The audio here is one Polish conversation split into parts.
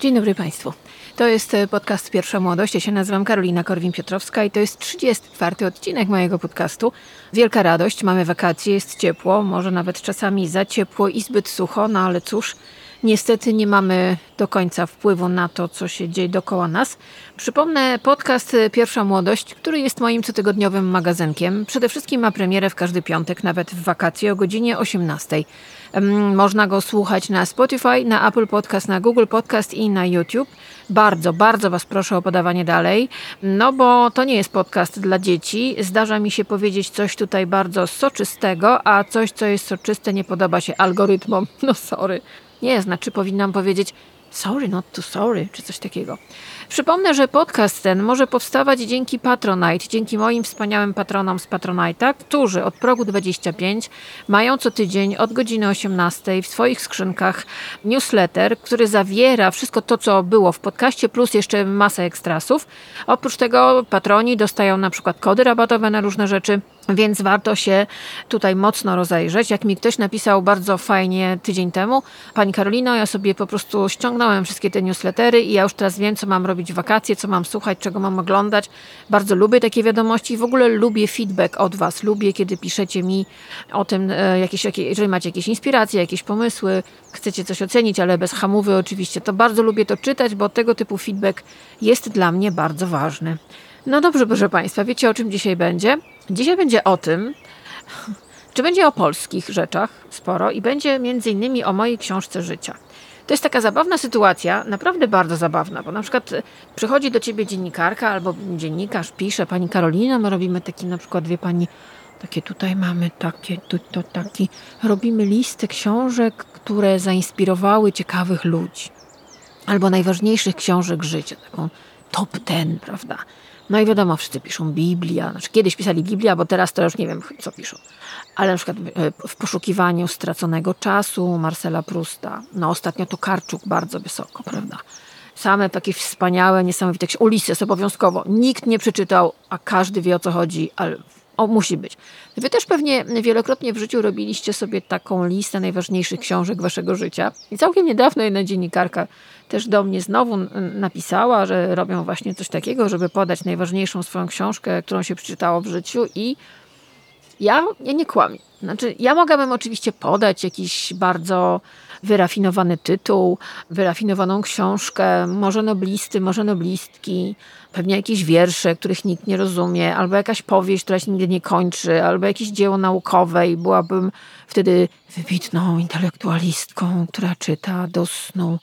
Dzień dobry Państwu. To jest e, podcast Pierwsza Młodość. Ja się nazywam Karolina Korwin-Piotrowska i to jest 34 odcinek mojego podcastu. Wielka radość, mamy wakacje, jest ciepło, może nawet czasami za ciepło i zbyt sucho, no ale cóż, Niestety nie mamy do końca wpływu na to, co się dzieje dookoła nas. Przypomnę podcast Pierwsza Młodość, który jest moim cotygodniowym magazynkiem. Przede wszystkim ma premierę w każdy piątek, nawet w wakacje o godzinie 18. Można go słuchać na Spotify, na Apple Podcast, na Google Podcast i na YouTube. Bardzo, bardzo Was proszę o podawanie dalej, no bo to nie jest podcast dla dzieci. Zdarza mi się powiedzieć coś tutaj bardzo soczystego, a coś, co jest soczyste, nie podoba się algorytmom. No sorry. Nie, znaczy powinnam powiedzieć sorry, not too sorry, czy coś takiego. Przypomnę, że podcast ten może powstawać dzięki Patronite, dzięki moim wspaniałym patronom z Patronite'a, którzy od progu 25 mają co tydzień od godziny 18 w swoich skrzynkach newsletter, który zawiera wszystko to, co było w podcaście, plus jeszcze masę ekstrasów. Oprócz tego patroni dostają na przykład kody rabatowe na różne rzeczy, więc warto się tutaj mocno rozejrzeć. Jak mi ktoś napisał bardzo fajnie tydzień temu, Pani Karolino, ja sobie po prostu ściągnąłem wszystkie te newslettery i ja już teraz wiem, co mam robić w wakacje, co mam słuchać, czego mam oglądać. Bardzo lubię takie wiadomości i w ogóle lubię feedback od Was. Lubię, kiedy piszecie mi o tym, e, jakieś, jeżeli macie jakieś inspiracje, jakieś pomysły, chcecie coś ocenić, ale bez hamówy oczywiście, to bardzo lubię to czytać, bo tego typu feedback jest dla mnie bardzo ważny. No dobrze, proszę Państwa, wiecie o czym dzisiaj będzie? Dzisiaj będzie o tym, czy będzie o polskich rzeczach sporo i będzie między innymi o mojej książce życia. To jest taka zabawna sytuacja, naprawdę bardzo zabawna, bo na przykład przychodzi do ciebie dziennikarka albo dziennikarz, pisze, pani Karolina, my robimy taki na przykład, wie pani, takie tutaj mamy, takie, tu, to taki, robimy listę książek, które zainspirowały ciekawych ludzi. Albo najważniejszych książek życia, taką top ten, prawda? No i wiadomo, wszyscy piszą Biblia. Znaczy kiedyś pisali Biblia, bo teraz to już nie wiem, co piszą. Ale na przykład e, w poszukiwaniu straconego czasu Marcela Prusta. No ostatnio to Karczuk bardzo wysoko, prawda? Same takie wspaniałe, niesamowite. Ulises obowiązkowo. Nikt nie przeczytał, a każdy wie o co chodzi, ale o, musi być. Wy też pewnie wielokrotnie w życiu robiliście sobie taką listę najważniejszych książek waszego życia. I całkiem niedawno jedna dziennikarka też do mnie znowu napisała, że robią właśnie coś takiego, żeby podać najważniejszą swoją książkę, którą się przeczytało w życiu i ja, ja nie kłamię. Znaczy, ja mogłabym oczywiście podać jakiś bardzo wyrafinowany tytuł, wyrafinowaną książkę, może noblisty, może noblistki, pewnie jakieś wiersze, których nikt nie rozumie, albo jakaś powieść, która się nigdy nie kończy, albo jakieś dzieło naukowe i byłabym wtedy wybitną intelektualistką, która czyta do snu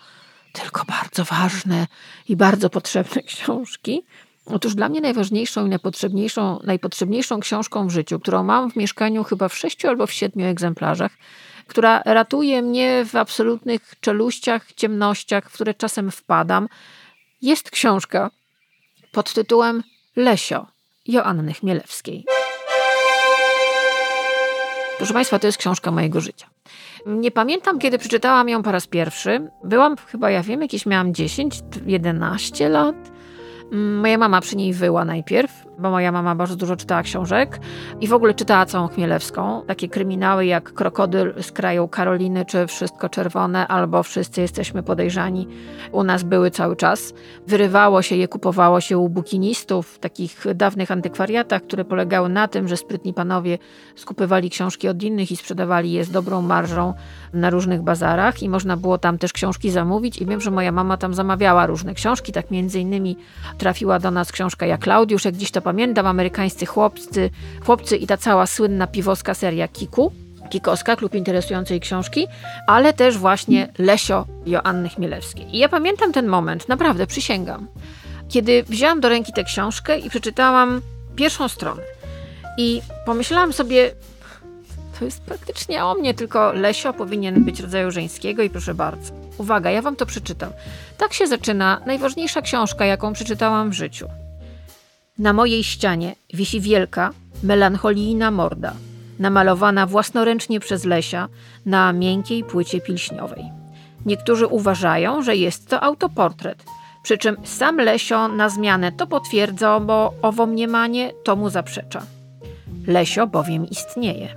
tylko bardzo ważne i bardzo potrzebne książki. Otóż dla mnie najważniejszą i najpotrzebniejszą, najpotrzebniejszą książką w życiu, którą mam w mieszkaniu chyba w sześciu albo w siedmiu egzemplarzach, która ratuje mnie w absolutnych czeluściach, ciemnościach, w które czasem wpadam, jest książka pod tytułem Lesio Joanny Chmielewskiej. Proszę Państwa, to jest książka mojego życia. Nie pamiętam, kiedy przeczytałam ją po raz pierwszy. Byłam chyba, ja wiem, jakieś miałam 10-11 lat. Mm, moja mama przy niej wyła najpierw, bo moja mama bardzo dużo czytała książek i w ogóle czytała całą Chmielewską. Takie kryminały jak Krokodyl z kraju Karoliny, czy Wszystko Czerwone, albo Wszyscy jesteśmy podejrzani, u nas były cały czas. Wyrywało się je, kupowało się u bukinistów w takich dawnych antykwariatach, które polegały na tym, że sprytni panowie skupywali książki od innych i sprzedawali je z dobrą marżą na różnych bazarach i można było tam też książki zamówić i wiem, że moja mama tam zamawiała różne książki, tak między innymi trafiła do nas książka jak Klaudiusz, jak dziś to pamiętam, amerykańscy chłopcy, chłopcy i ta cała słynna piwowska seria Kiku. Kikowska, klub interesującej książki, ale też właśnie Lesio Joanny Chmielewskiej. I ja pamiętam ten moment, naprawdę przysięgam, kiedy wzięłam do ręki tę książkę i przeczytałam pierwszą stronę. I pomyślałam sobie, to jest praktycznie o mnie, tylko Lesio powinien być rodzaju żeńskiego i proszę bardzo. Uwaga, ja wam to przeczytam. Tak się zaczyna najważniejsza książka, jaką przeczytałam w życiu. Na mojej ścianie wisi wielka, melancholijna morda, namalowana własnoręcznie przez Lesia na miękkiej płycie pilśniowej. Niektórzy uważają, że jest to autoportret, przy czym sam Lesio na zmianę to potwierdza, bo owo mniemanie to mu zaprzecza. Lesio bowiem istnieje.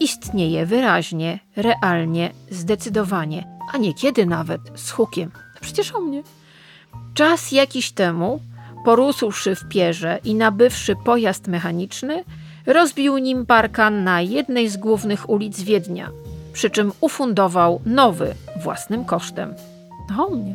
Istnieje wyraźnie, realnie, zdecydowanie, a niekiedy nawet z hukiem przecież o mnie. Czas jakiś temu, porósłszy w pierze i nabywszy pojazd mechaniczny, rozbił nim parkan na jednej z głównych ulic Wiednia, przy czym ufundował nowy własnym kosztem. O mnie.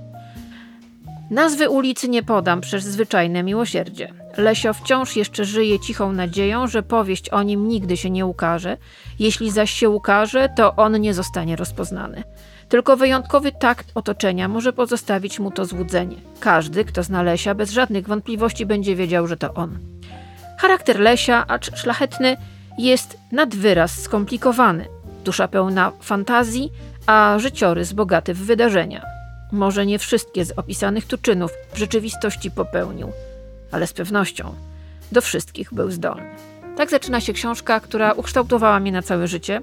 Nazwy ulicy nie podam przez zwyczajne miłosierdzie. Lesio wciąż jeszcze żyje cichą nadzieją, że powieść o nim nigdy się nie ukaże. Jeśli zaś się ukaże, to on nie zostanie rozpoznany. Tylko wyjątkowy takt otoczenia może pozostawić mu to złudzenie. Każdy, kto zna Lesia, bez żadnych wątpliwości będzie wiedział, że to on. Charakter Lesia, acz szlachetny, jest nad wyraz skomplikowany. Dusza pełna fantazji, a życiorys bogaty w wydarzenia. Może nie wszystkie z opisanych tu czynów w rzeczywistości popełnił, ale z pewnością do wszystkich był zdolny. Tak zaczyna się książka, która ukształtowała mnie na całe życie,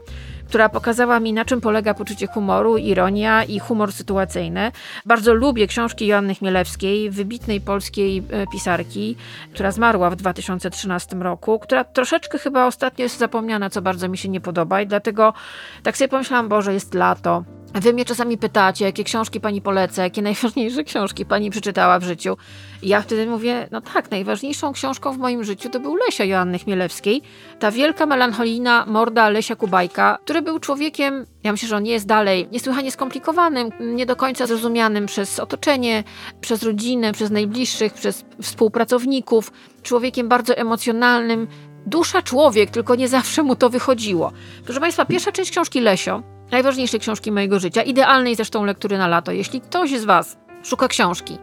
która pokazała mi, na czym polega poczucie humoru, ironia i humor sytuacyjny. Bardzo lubię książki Joanny Chmielewskiej, wybitnej polskiej e, pisarki, która zmarła w 2013 roku, która troszeczkę chyba ostatnio jest zapomniana, co bardzo mi się nie podoba i dlatego tak sobie pomyślałam, Boże, jest lato, Wy mnie czasami pytacie, jakie książki pani poleca, jakie najważniejsze książki pani przeczytała w życiu. I ja wtedy mówię, no tak, najważniejszą książką w moim życiu to był Lesia Joanny Chmielewskiej. Ta wielka melancholijna morda Lesia Kubajka, który był człowiekiem, ja myślę, że on nie jest dalej, niesłychanie skomplikowanym, nie do końca zrozumianym przez otoczenie, przez rodzinę, przez najbliższych, przez współpracowników. Człowiekiem bardzo emocjonalnym, dusza człowiek, tylko nie zawsze mu to wychodziło. Proszę Państwa, pierwsza część książki Lesio najważniejsze książki mojego życia, idealnej zresztą lektury na lato. Jeśli ktoś z Was szuka książki,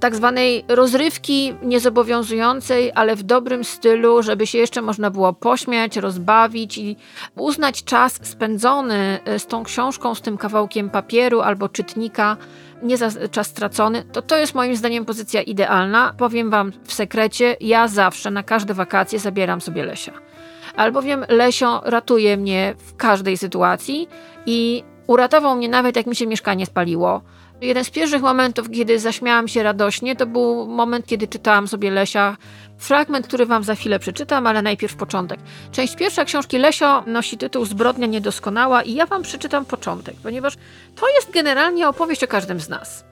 tak zwanej rozrywki niezobowiązującej, ale w dobrym stylu, żeby się jeszcze można było pośmiać, rozbawić i uznać czas spędzony e, z tą książką, z tym kawałkiem papieru albo czytnika, nie za czas stracony, to to jest moim zdaniem pozycja idealna. Powiem Wam w sekrecie, ja zawsze na każde wakacje zabieram sobie Lesia albowiem Lesio ratuje mnie w każdej sytuacji i uratował mnie nawet jak mi się mieszkanie spaliło. Jeden z pierwszych momentów, kiedy zaśmiałam się radośnie, to był moment, kiedy czytałam sobie Lesia. Fragment, który wam za chwilę przeczytam, ale najpierw początek. Część pierwsza książki Lesio nosi tytuł Zbrodnia niedoskonała i ja wam przeczytam początek, ponieważ to jest generalnie opowieść o każdym z nas.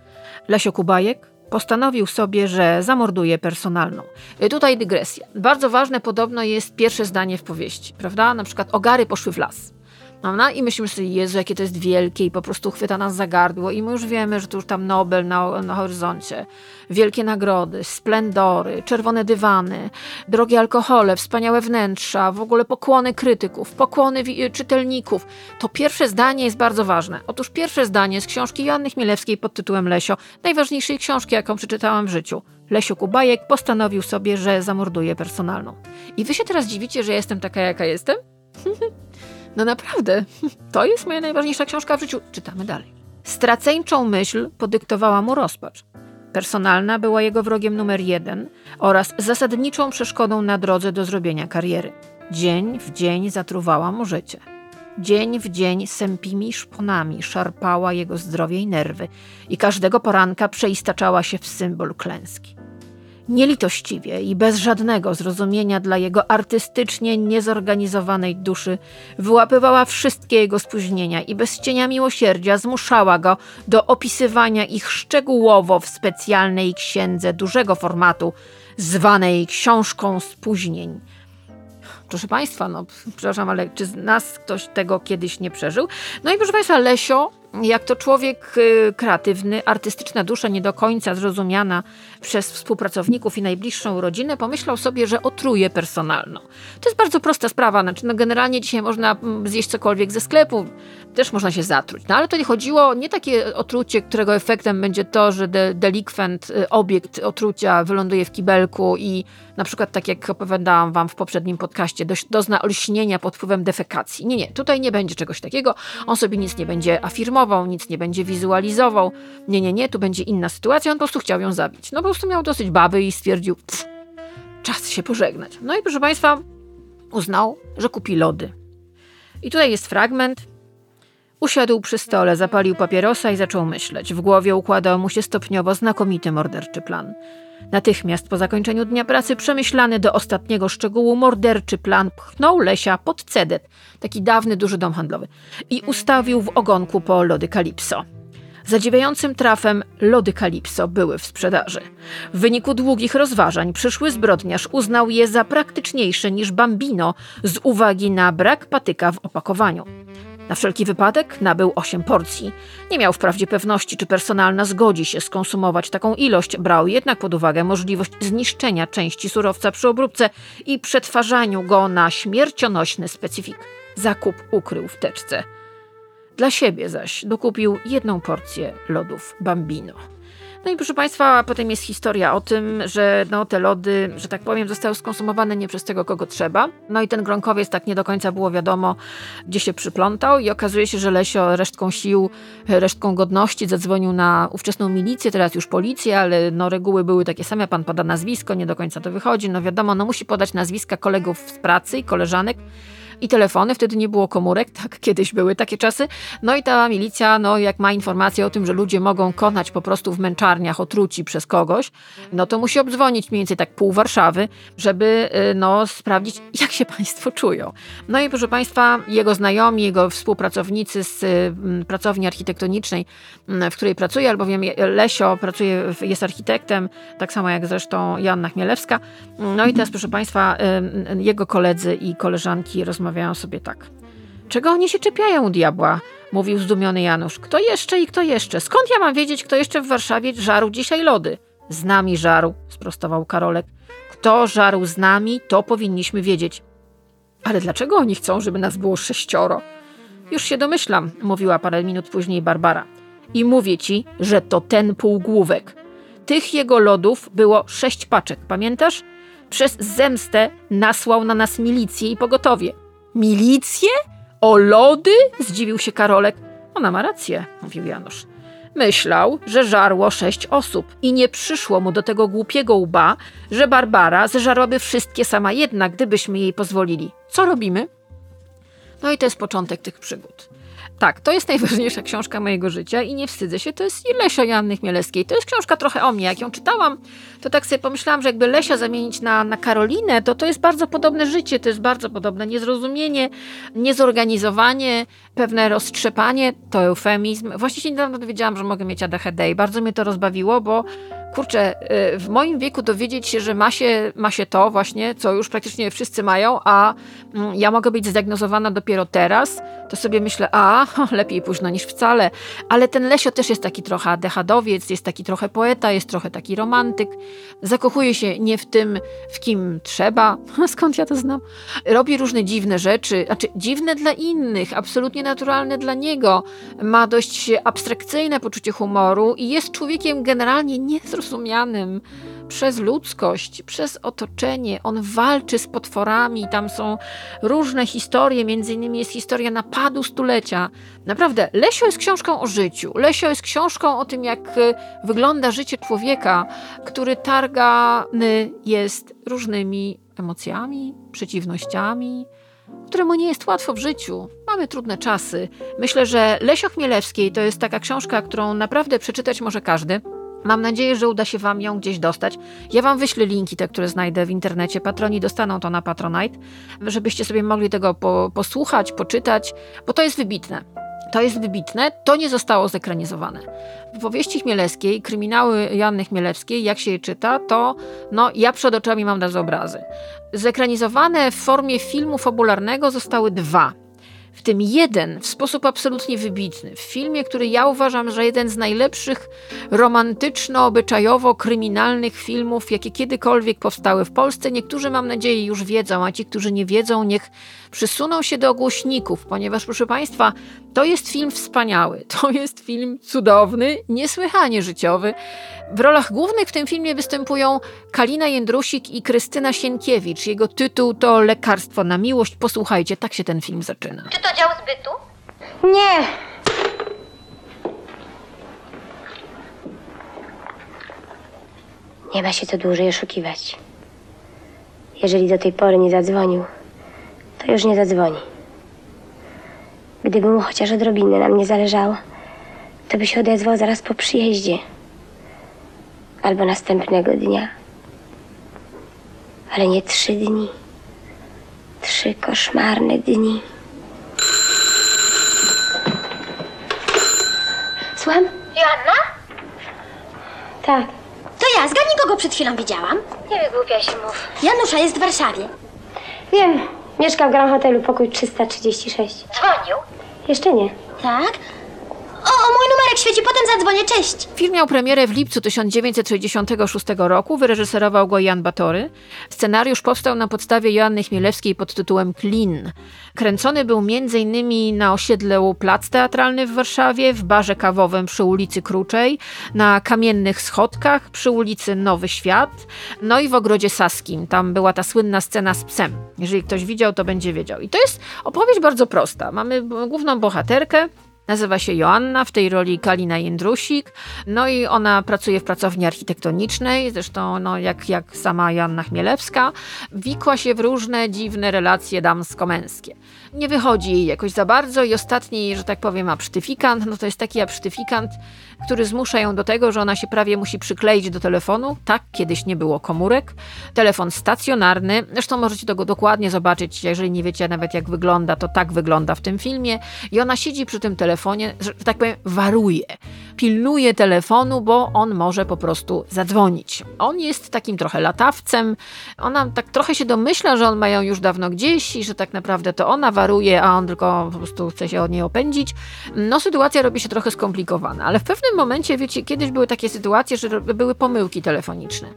Lesio Kubajek, postanowił sobie, że zamorduje personalną. Y, tutaj dygresja. Bardzo ważne podobno jest pierwsze zdanie w powieści, prawda? Na przykład ogary poszły w las. Prawda? I myślimy sobie, Jezu, jakie to jest wielkie i po prostu chwyta nas za gardło i my już wiemy, że tu już tam Nobel na, na horyzoncie. Wielkie nagrody, splendory, czerwone dywany, drogie alkohole, wspaniałe wnętrza, w ogóle pokłony krytyków, pokłony czytelników. To pierwsze zdanie jest bardzo ważne. Otóż pierwsze zdanie z książki Joanny Chmielewskiej pod tytułem Lesio, najważniejszej książki, jaką przeczytałam w życiu. Lesio Kubajek postanowił sobie, że zamorduje personalną. I wy się teraz dziwicie, że jestem taka, jaka jestem? No naprawdę, to jest moja najważniejsza książka w życiu. Czytamy dalej. Straceńczą myśl podyktowała mu rozpacz. Personalna była jego wrogiem numer jeden oraz zasadniczą przeszkodą na drodze do zrobienia kariery. Dzień w dzień zatruwała mu życie. Dzień w dzień sępimi szponami szarpała jego zdrowie i nerwy i każdego poranka przeistaczała się w symbol klęski nielitościwie i bez żadnego zrozumienia dla jego artystycznie niezorganizowanej duszy, wyłapywała wszystkie jego spóźnienia i bez cienia miłosierdzia zmuszała go do opisywania ich szczegółowo w specjalnej księdze dużego formatu, zwanej Książką Spóźnień. Proszę Państwa, no przepraszam, ale czy z nas ktoś tego kiedyś nie przeżył? No i proszę Państwa, Lesio jak to człowiek y, kreatywny, artystyczna dusza nie do końca zrozumiana przez współpracowników i najbliższą rodzinę, pomyślał sobie, że otruje personalną. To jest bardzo prosta sprawa. Znaczy, no generalnie dzisiaj można mm, zjeść cokolwiek ze sklepu, też można się zatruć. No ale to nie chodziło nie takie otrucie, którego efektem będzie to, że de delikwent, y, obiekt otrucia wyląduje w kibelku i na przykład tak jak opowiadałam wam w poprzednim podcaście, dozna olśnienia pod wpływem defekacji. Nie, nie, tutaj nie będzie czegoś takiego. On sobie nic nie będzie afirmował, nic nie będzie wizualizował. Nie, nie, nie, tu będzie inna sytuacja. On po prostu chciał ją zabić. No po prostu miał dosyć baby i stwierdził, pff, czas się pożegnać. No i proszę Państwa, uznał, że kupi lody. I tutaj jest fragment. Usiadł przy stole, zapalił papierosa i zaczął myśleć. W głowie układał mu się stopniowo znakomity morderczy plan. Natychmiast po zakończeniu dnia pracy przemyślany do ostatniego szczegółu morderczy plan pchnął Lesia pod cedet, taki dawny duży dom handlowy, i ustawił w ogonku po lody Kalipso. Zadziwiającym trafem lody Kalipso były w sprzedaży. W wyniku długich rozważań przyszły zbrodniarz uznał je za praktyczniejsze niż Bambino z uwagi na brak patyka w opakowaniu. Na wszelki wypadek nabył 8 porcji. Nie miał wprawdzie pewności, czy personalna zgodzi się skonsumować taką ilość, brał jednak pod uwagę możliwość zniszczenia części surowca przy obróbce i przetwarzaniu go na śmiercionośny specyfik. Zakup ukrył w teczce. Dla siebie zaś dokupił jedną porcję lodów Bambino. No i proszę Państwa, potem jest historia o tym, że no, te lody, że tak powiem, zostały skonsumowane nie przez tego, kogo trzeba. No i ten gronkowiec tak nie do końca było wiadomo, gdzie się przyplątał i okazuje się, że Lesio resztką sił, resztką godności zadzwonił na ówczesną milicję, teraz już policję, ale no reguły były takie same, pan poda nazwisko, nie do końca to wychodzi, no wiadomo, no musi podać nazwiska kolegów z pracy i koleżanek, i telefony, wtedy nie było komórek, tak kiedyś były takie czasy. No i ta milicja, no jak ma informację o tym, że ludzie mogą konać po prostu w męczarniach otruci przez kogoś, no to musi obdzwonić mniej więcej tak pół Warszawy, żeby y, no sprawdzić, jak się państwo czują. No i proszę państwa, jego znajomi, jego współpracownicy z y, pracowni architektonicznej, y, w której pracuje, albowiem Lesio pracuje, jest architektem, tak samo jak zresztą Joanna Chmielewska. No i teraz proszę państwa, jego koledzy i koleżanki rozmawiają rozmawiają sobie tak. Czego oni się czepiają, diabła? Mówił zdumiony Janusz. Kto jeszcze i kto jeszcze? Skąd ja mam wiedzieć, kto jeszcze w Warszawie żarł dzisiaj lody? Z nami żarł, sprostował Karolek. Kto żarł z nami, to powinniśmy wiedzieć. Ale dlaczego oni chcą, żeby nas było sześcioro? Już się domyślam, mówiła parę minut później Barbara. I mówię ci, że to ten półgłówek. Tych jego lodów było sześć paczek, pamiętasz? Przez zemstę nasłał na nas milicję i pogotowie. Milicję? O lody? Zdziwił się Karolek. Ona ma rację, mówił Janusz. Myślał, że żarło sześć osób i nie przyszło mu do tego głupiego łba, że Barbara zeżarłaby wszystkie sama jedna, gdybyśmy jej pozwolili. Co robimy? No i to jest początek tych przygód. Tak, to jest najważniejsza książka mojego życia i nie wstydzę się. To jest Lesia Janny Chmielewskiej. To jest książka trochę o mnie. Jak ją czytałam, to tak sobie pomyślałam, że jakby Lesia zamienić na, na Karolinę, to to jest bardzo podobne życie, to jest bardzo podobne niezrozumienie, niezorganizowanie, pewne roztrzepanie, to eufemizm. Właśnie się niedawno dowiedziałam, że mogę mieć ADHD i bardzo mnie to rozbawiło, bo kurczę, y, w moim wieku dowiedzieć się, że ma się, ma się to właśnie, co już praktycznie wszyscy mają, a mm, ja mogę być zdiagnozowana dopiero teraz, to sobie myślę, a lepiej późno niż wcale. Ale ten Lesio też jest taki trochę dechadowiec, jest taki trochę poeta, jest trochę taki romantyk. Zakochuje się nie w tym, w kim trzeba, skąd ja to znam. Robi różne dziwne rzeczy, znaczy dziwne dla innych, absolutnie naturalne dla niego. Ma dość abstrakcyjne poczucie humoru i jest człowiekiem generalnie niezrozumianym przez ludzkość, przez otoczenie. On walczy z potworami, tam są różne historie, między innymi jest historia napadu stulecia. Naprawdę, Lesio jest książką o życiu. Lesio jest książką o tym, jak y, wygląda życie człowieka, który targany jest różnymi emocjami, przeciwnościami, któremu nie jest łatwo w życiu. Mamy trudne czasy. Myślę, że Lesio Chmielewskiej to jest taka książka, którą naprawdę przeczytać może każdy. Mam nadzieję, że uda się Wam ją gdzieś dostać. Ja Wam wyślę linki, te, które znajdę w internecie. Patroni dostaną to na Patronite, żebyście sobie mogli tego po, posłuchać, poczytać, bo to jest wybitne. To jest wybitne, to nie zostało zekranizowane. W powieści Chmielewskiej, kryminały Janny Chmielewskiej, jak się je czyta, to no, ja przed oczami mam na obrazy. Zekranizowane w formie filmu fabularnego zostały dwa w tym jeden w sposób absolutnie wybitny. W filmie, który ja uważam, że jeden z najlepszych romantyczno-obyczajowo-kryminalnych filmów, jakie kiedykolwiek powstały w Polsce. Niektórzy, mam nadzieję, już wiedzą, a ci, którzy nie wiedzą, niech przysuną się do głośników, ponieważ, proszę Państwa, to jest film wspaniały, to jest film cudowny, niesłychanie życiowy. W rolach głównych w tym filmie występują Kalina Jędrusik i Krystyna Sienkiewicz. Jego tytuł to Lekarstwo na miłość. Posłuchajcie, tak się ten film zaczyna. Czy to dział zbytu? Nie. Nie ma się co dłużej oszukiwać. Jeżeli do tej pory nie zadzwonił, to już nie zadzwoni. Gdyby mu chociaż odrobinę na mnie zależało, to by się odezwał zaraz po przyjeździe. Albo następnego dnia. Ale nie trzy dni. Trzy koszmarne dni. Słucham? Joanna? Tak. To ja, zgadnij kogo przed chwilą widziałam. Nie wygłupia się mów. Janusza jest w Warszawie. Wiem, mieszkam w Grand Hotelu, pokój 336. Dzwonił? Jeszcze nie. Tak? O, mój numerek świeci, potem zadzwonię, cześć. Film miał premierę w lipcu 1966 roku, wyreżyserował go Jan Batory. Scenariusz powstał na podstawie Joanny Chmielewskiej pod tytułem Klin. Kręcony był m.in. na osiedlu Plac Teatralny w Warszawie, w barze kawowym przy ulicy Kruczej, na kamiennych schodkach przy ulicy Nowy Świat, no i w ogrodzie Saskim. Tam była ta słynna scena z psem. Jeżeli ktoś widział, to będzie wiedział. I to jest opowieść bardzo prosta. Mamy główną bohaterkę, Nazywa się Joanna, w tej roli Kalina Jędrusik. No i ona pracuje w pracowni architektonicznej, zresztą no, jak, jak sama Joanna Chmielewska. Wikła się w różne dziwne relacje damsko-męskie. Nie wychodzi jej jakoś za bardzo i ostatni, że tak powiem, apsztyfikant, no to jest taki apsztyfikant, który zmusza ją do tego, że ona się prawie musi przykleić do telefonu. Tak, kiedyś nie było komórek. Telefon stacjonarny. Zresztą możecie to go dokładnie zobaczyć, jeżeli nie wiecie nawet jak wygląda, to tak wygląda w tym filmie. I ona siedzi przy tym telefonie, że tak powiem, waruje. Pilnuje telefonu, bo on może po prostu zadzwonić. On jest takim trochę latawcem. Ona tak trochę się domyśla, że on ma ją już dawno gdzieś i że tak naprawdę to ona waruje, a on tylko po prostu chce się od niej opędzić. No sytuacja robi się trochę skomplikowana, ale w pewnym momencie, wiecie, kiedyś były takie sytuacje, że były pomyłki telefoniczne.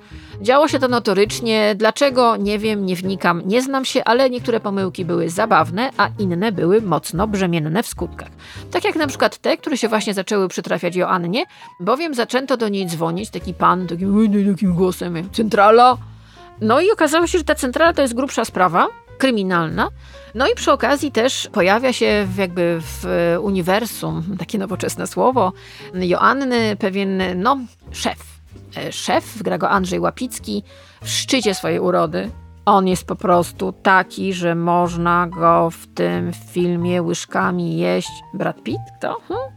Działo się to notorycznie. Dlaczego? Nie wiem, nie wnikam, nie znam się, ale niektóre pomyłki były zabawne, a inne były mocno brzemienne w skutkach. Tak jak na przykład te, które się właśnie zaczęły przytrafiać Joannie, bowiem zaczęto do niej dzwonić, taki pan, takim, takim głosem, centrala. No i okazało się, że ta centrala to jest grubsza sprawa, kryminalna. No i przy okazji też pojawia się jakby w uniwersum, takie nowoczesne słowo, Joanny pewien, no, szef. E, Szef, gra go Andrzej Łapicki, w szczycie swojej urody. On jest po prostu taki, że można go w tym filmie łyżkami jeść. Brad Pitt? Kto? Hmm?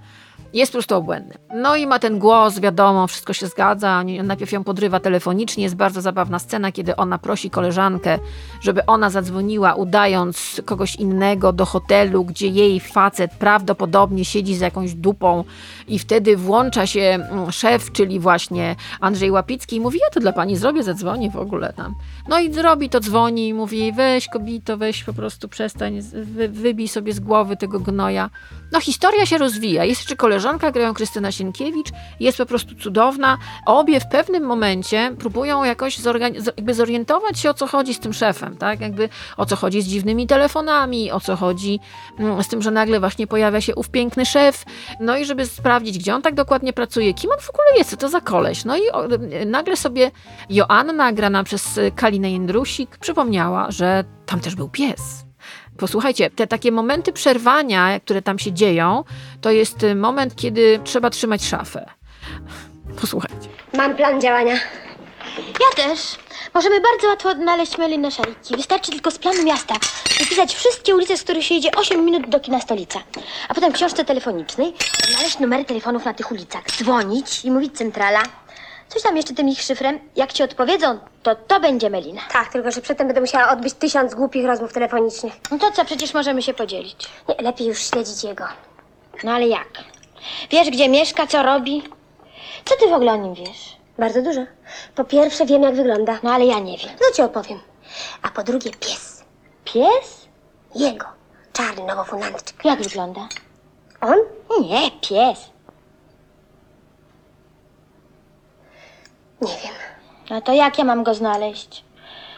Jest po prostu obłędny. No i ma ten głos, wiadomo, wszystko się zgadza. Najpierw ją podrywa telefonicznie. Jest bardzo zabawna scena, kiedy ona prosi koleżankę, żeby ona zadzwoniła, udając kogoś innego do hotelu, gdzie jej facet prawdopodobnie siedzi za jakąś dupą i wtedy włącza się mm, szef, czyli właśnie Andrzej Łapicki i mówi, ja to dla pani zrobię, zadzwonię w ogóle tam. No i zrobi to, dzwoni i mówi, weź kobito, weź po prostu przestań, wy, wybij sobie z głowy tego gnoja. No historia się rozwija. Jest jeszcze koleżanka, grają Krystyna Sienkiewicz, jest po prostu cudowna. Obie w pewnym momencie próbują jakoś jakby zorientować się, o co chodzi z tym szefem, tak? Jakby o co chodzi z dziwnymi telefonami, o co chodzi mm, z tym, że nagle właśnie pojawia się ów piękny szef, no i żeby sprawdzić, gdzie on tak dokładnie pracuje, kim on w ogóle jest, co to za koleś. No i nagle sobie Joanna, grana przez Kalinę Jędrusik, przypomniała, że tam też był pies. Posłuchajcie, te takie momenty przerwania, które tam się dzieją, to jest y, moment, kiedy trzeba trzymać szafę. Posłuchajcie. Mam plan działania. Ja też. Możemy bardzo łatwo odnaleźć Melinę Szejki. Wystarczy tylko z planu miasta wypisać wszystkie ulice, z których się idzie 8 minut do kina Stolica. A potem w książce telefonicznej znaleźć numery telefonów na tych ulicach, dzwonić i mówić centrala. Coś tam jeszcze tym ich szyfrem. Jak ci odpowiedzą, to to będzie Melina. Tak, tylko że przedtem będę musiała odbyć tysiąc głupich rozmów telefonicznych. No to co, przecież możemy się podzielić. Nie, lepiej już śledzić jego. No ale jak? Wiesz, gdzie mieszka, co robi? Co ty w ogóle o nim wiesz? Bardzo dużo. Po pierwsze wiem, jak wygląda. No ale ja nie wiem. No ci opowiem. A po drugie pies. Pies? Jego. Czarny nowofundantczyk. Jak wygląda? On? Nie, pies. Nie wiem. No to jak ja mam go znaleźć?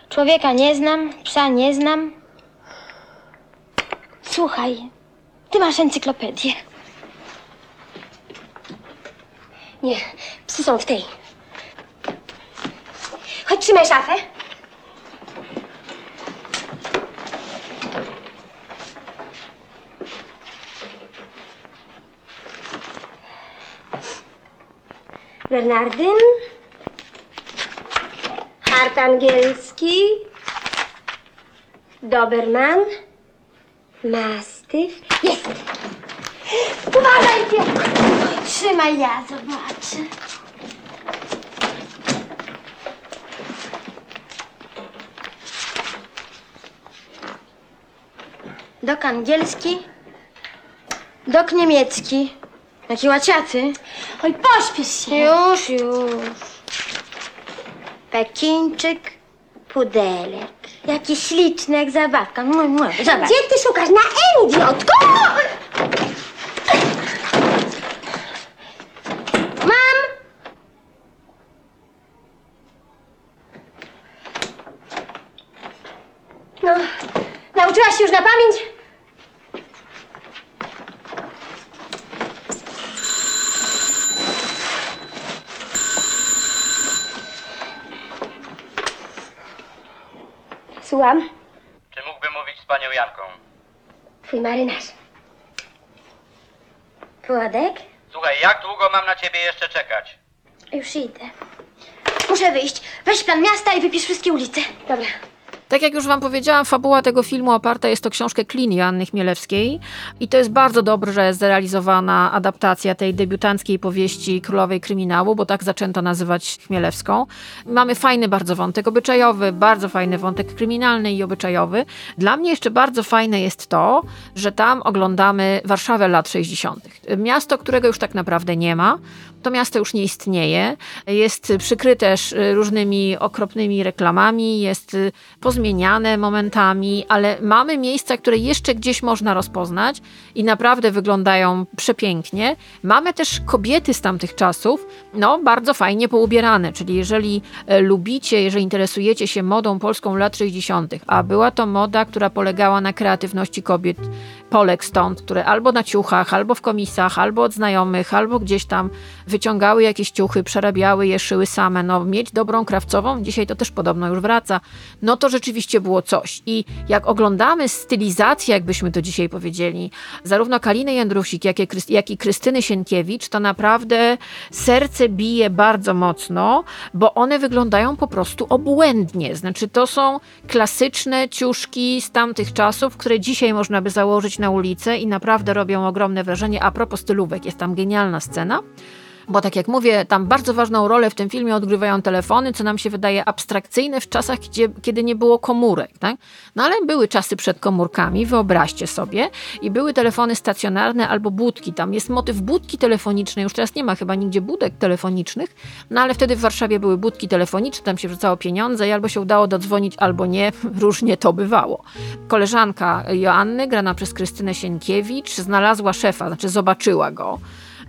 Człowieka nie znam, psa nie znam. Słuchaj, ty masz encyklopedię. Nie, psy są w tej. Chodź, trzymaj szafę. Bernardyn. Angielski. Doberman. Mastyw. Jest! Uważaj, Piotr! Trzymaj, ja zobaczę. Dok angielski, dok niemiecki. Jaki łaciaty. Oj, pośpiesz się. Już, już. Pekińczyk, pudelek. Jaki śliczny, jak zabawka. Mua, mua. Zobacz. Gdzie ty szukasz? Na N, idiotko! Mam! No, nauczyłaś się już na pamięć? Słucham, Czy mógłbym mówić z panią Janką? twój marynarz. Włodek? Słuchaj, jak długo mam na ciebie jeszcze czekać? Już idę. Muszę wyjść. Weź plan miasta i wypisz wszystkie ulice. Dobra. Tak jak już Wam powiedziałam, fabuła tego filmu oparta jest o książkę Klini Anny Chmielewskiej i to jest bardzo dobrze zrealizowana adaptacja tej debiutanckiej powieści Królowej Kryminału, bo tak zaczęto nazywać Chmielewską. Mamy fajny bardzo wątek obyczajowy, bardzo fajny wątek kryminalny i obyczajowy. Dla mnie jeszcze bardzo fajne jest to, że tam oglądamy Warszawę lat 60. Miasto, którego już tak naprawdę nie ma. To miasto już nie istnieje, jest przykryte różnymi okropnymi reklamami, jest y, pozmieniane momentami, ale mamy miejsca, które jeszcze gdzieś można rozpoznać i naprawdę wyglądają przepięknie. Mamy też kobiety z tamtych czasów, no bardzo fajnie poubierane, czyli jeżeli e, lubicie, jeżeli interesujecie się modą polską lat 60., a była to moda, która polegała na kreatywności kobiet, Polek stąd, które albo na ciuchach, albo w komisach, albo od znajomych, albo gdzieś tam wyciągały jakieś ciuchy, przerabiały je, szyły same. No, mieć dobrą krawcową, dzisiaj to też podobno już wraca, no to rzeczywiście było coś. I jak oglądamy stylizację, jakbyśmy to dzisiaj powiedzieli, zarówno Kaliny Jędrusik, jak i, jak i Krystyny Sienkiewicz, to naprawdę serce bije bardzo mocno, bo one wyglądają po prostu obłędnie. Znaczy, to są klasyczne ciuszki z tamtych czasów, które dzisiaj można by założyć na ulicę i naprawdę robią ogromne wrażenie. A propos stylówek, jest tam genialna scena. Bo tak jak mówię, tam bardzo ważną rolę w tym filmie odgrywają telefony, co nam się wydaje abstrakcyjne w czasach, gdzie, kiedy nie było komórek. Tak? No ale były czasy przed komórkami, wyobraźcie sobie, i były telefony stacjonarne albo budki. Tam jest motyw budki telefonicznej, już teraz nie ma chyba nigdzie budek telefonicznych, no ale wtedy w Warszawie były budki telefoniczne, tam się wrzucało pieniądze i albo się udało dodzwonić, albo nie, różnie to bywało. Koleżanka Joanny, grana przez Krystynę Sienkiewicz, znalazła szefa, znaczy zobaczyła go.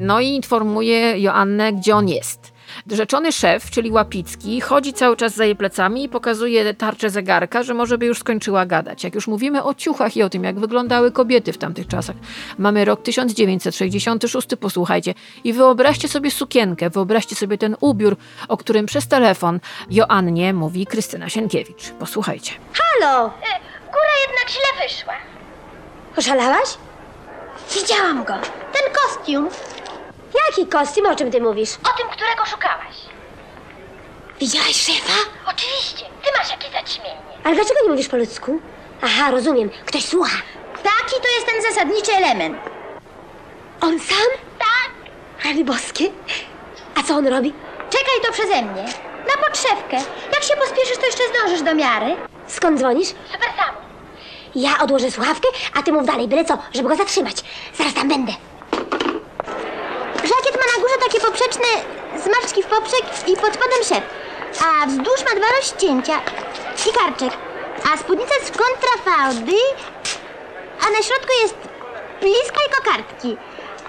No i informuje Joannę, gdzie on jest. Rzeczony szef, czyli Łapicki, chodzi cały czas za jej plecami i pokazuje tarczę zegarka, że może by już skończyła gadać. Jak już mówimy o ciuchach i o tym, jak wyglądały kobiety w tamtych czasach. Mamy rok 1966, posłuchajcie. I wyobraźcie sobie sukienkę, wyobraźcie sobie ten ubiór, o którym przez telefon Joannie mówi Krystyna Sienkiewicz. Posłuchajcie. Halo! Góra jednak źle wyszła. Oszalałaś? Widziałam go. Ten kostium. Jaki kostium? O czym ty mówisz? O tym, którego szukałaś. Widziałaś szefa? Oczywiście. Ty masz jakieś zaćmienie. Ale dlaczego nie mówisz po ludzku? Aha, rozumiem. Ktoś słucha. Taki to jest ten zasadniczy element. On sam? Tak. Rany boskie. A co on robi? Czekaj to przeze mnie. Na podszewkę. Jak się pospieszysz, to jeszcze zdążysz do miary. Skąd dzwonisz? Super samo. Ja odłożę słuchawkę, a ty mów dalej, byle co, żeby go zatrzymać. Zaraz tam będę. Żakiet ma na górze takie poprzeczne zmarszczki w poprzek i pod spodem szep. A wzdłuż ma dwa rozcięcia i karczek. A spódnica w kontrafałdy, a na środku jest pliska i kokardki.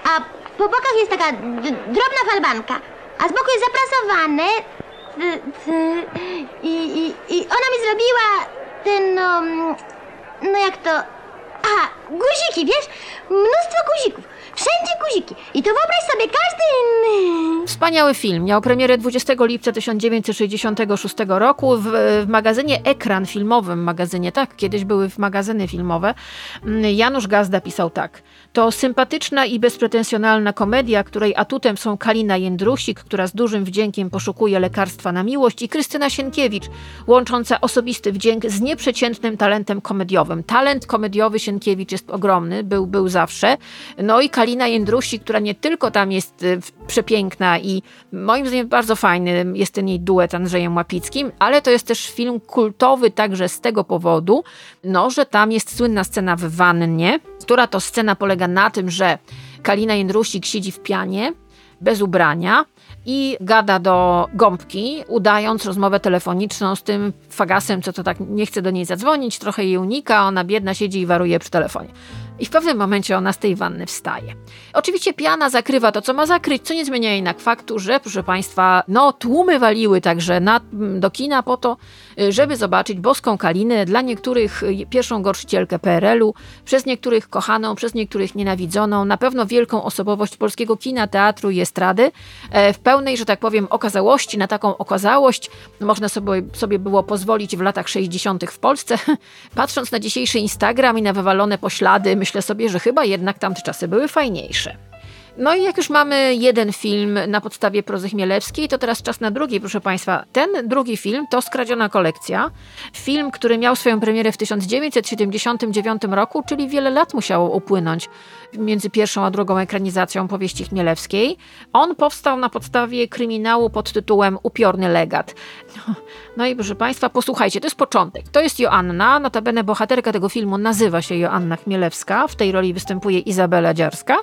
A po bokach jest taka drobna falbanka. A z boku jest zaprasowane. I, i, I ona mi zrobiła ten, no, mm, no jak to... Aha, guziki, wiesz? Mnóstwo guzików. Wszędzie guziki. I to wyobraź sobie, każdy inny... Wspaniały film. Miał premierę 20 lipca 1966 roku w, w magazynie Ekran filmowym, magazynie, tak, kiedyś były w magazyny filmowe. Mm, Janusz Gazda pisał tak. To sympatyczna i bezpretensjonalna komedia, której atutem są Kalina Jędrusik, która z dużym wdziękiem poszukuje lekarstwa na miłość i Krystyna Sienkiewicz, łącząca osobisty wdzięk z nieprzeciętnym talentem komediowym. Talent komediowy Sienkiewicz jest ogromny, był, był zawsze. No i Kalina Jędrusik, która nie tylko tam jest y, przepiękna i moim zdaniem bardzo fajny jest ten jej duet Andrzejem Łapickim, ale to jest też film kultowy także z tego powodu, no, że tam jest słynna scena w wannie, która to scena polega na tym, że Kalina Jędrusik siedzi w pianie, bez ubrania i gada do gąbki, udając rozmowę telefoniczną z tym fagasem, co to tak nie chce do niej zadzwonić, trochę jej unika, ona biedna siedzi i waruje przy telefonie. I w pewnym momencie ona z tej wanny wstaje. Oczywiście piana zakrywa to, co ma zakryć, co nie zmienia jednak faktu, że, proszę Państwa, no tłumy waliły także na, do kina po to, y, żeby zobaczyć boską Kalinę, dla niektórych y, pierwszą gorszycielkę PRL-u, przez niektórych kochaną, przez niektórych nienawidzoną, na pewno wielką osobowość polskiego kina, teatru i estrady, e, w pełnej, że tak powiem, okazałości, na taką okazałość można sobie, sobie było pozwolić w latach 60. w Polsce. Patrząc na dzisiejszy Instagram i na wywalone poślady, myślę sobie, że chyba jednak tamte czasy były fajniejsze. No i jak już mamy jeden film na podstawie prozy Chmielewskiej, to teraz czas na drugi, proszę Państwa. Ten drugi film to Skradziona kolekcja. Film, który miał swoją premierę w 1979 roku, czyli wiele lat musiało upłynąć między pierwszą a drugą ekranizacją powieści Chmielewskiej. On powstał na podstawie kryminału pod tytułem Upiorny legat. No i proszę Państwa, posłuchajcie, to jest początek. To jest Joanna, notabene bohaterka tego filmu nazywa się Joanna Chmielewska, w tej roli występuje Izabela Dziarska,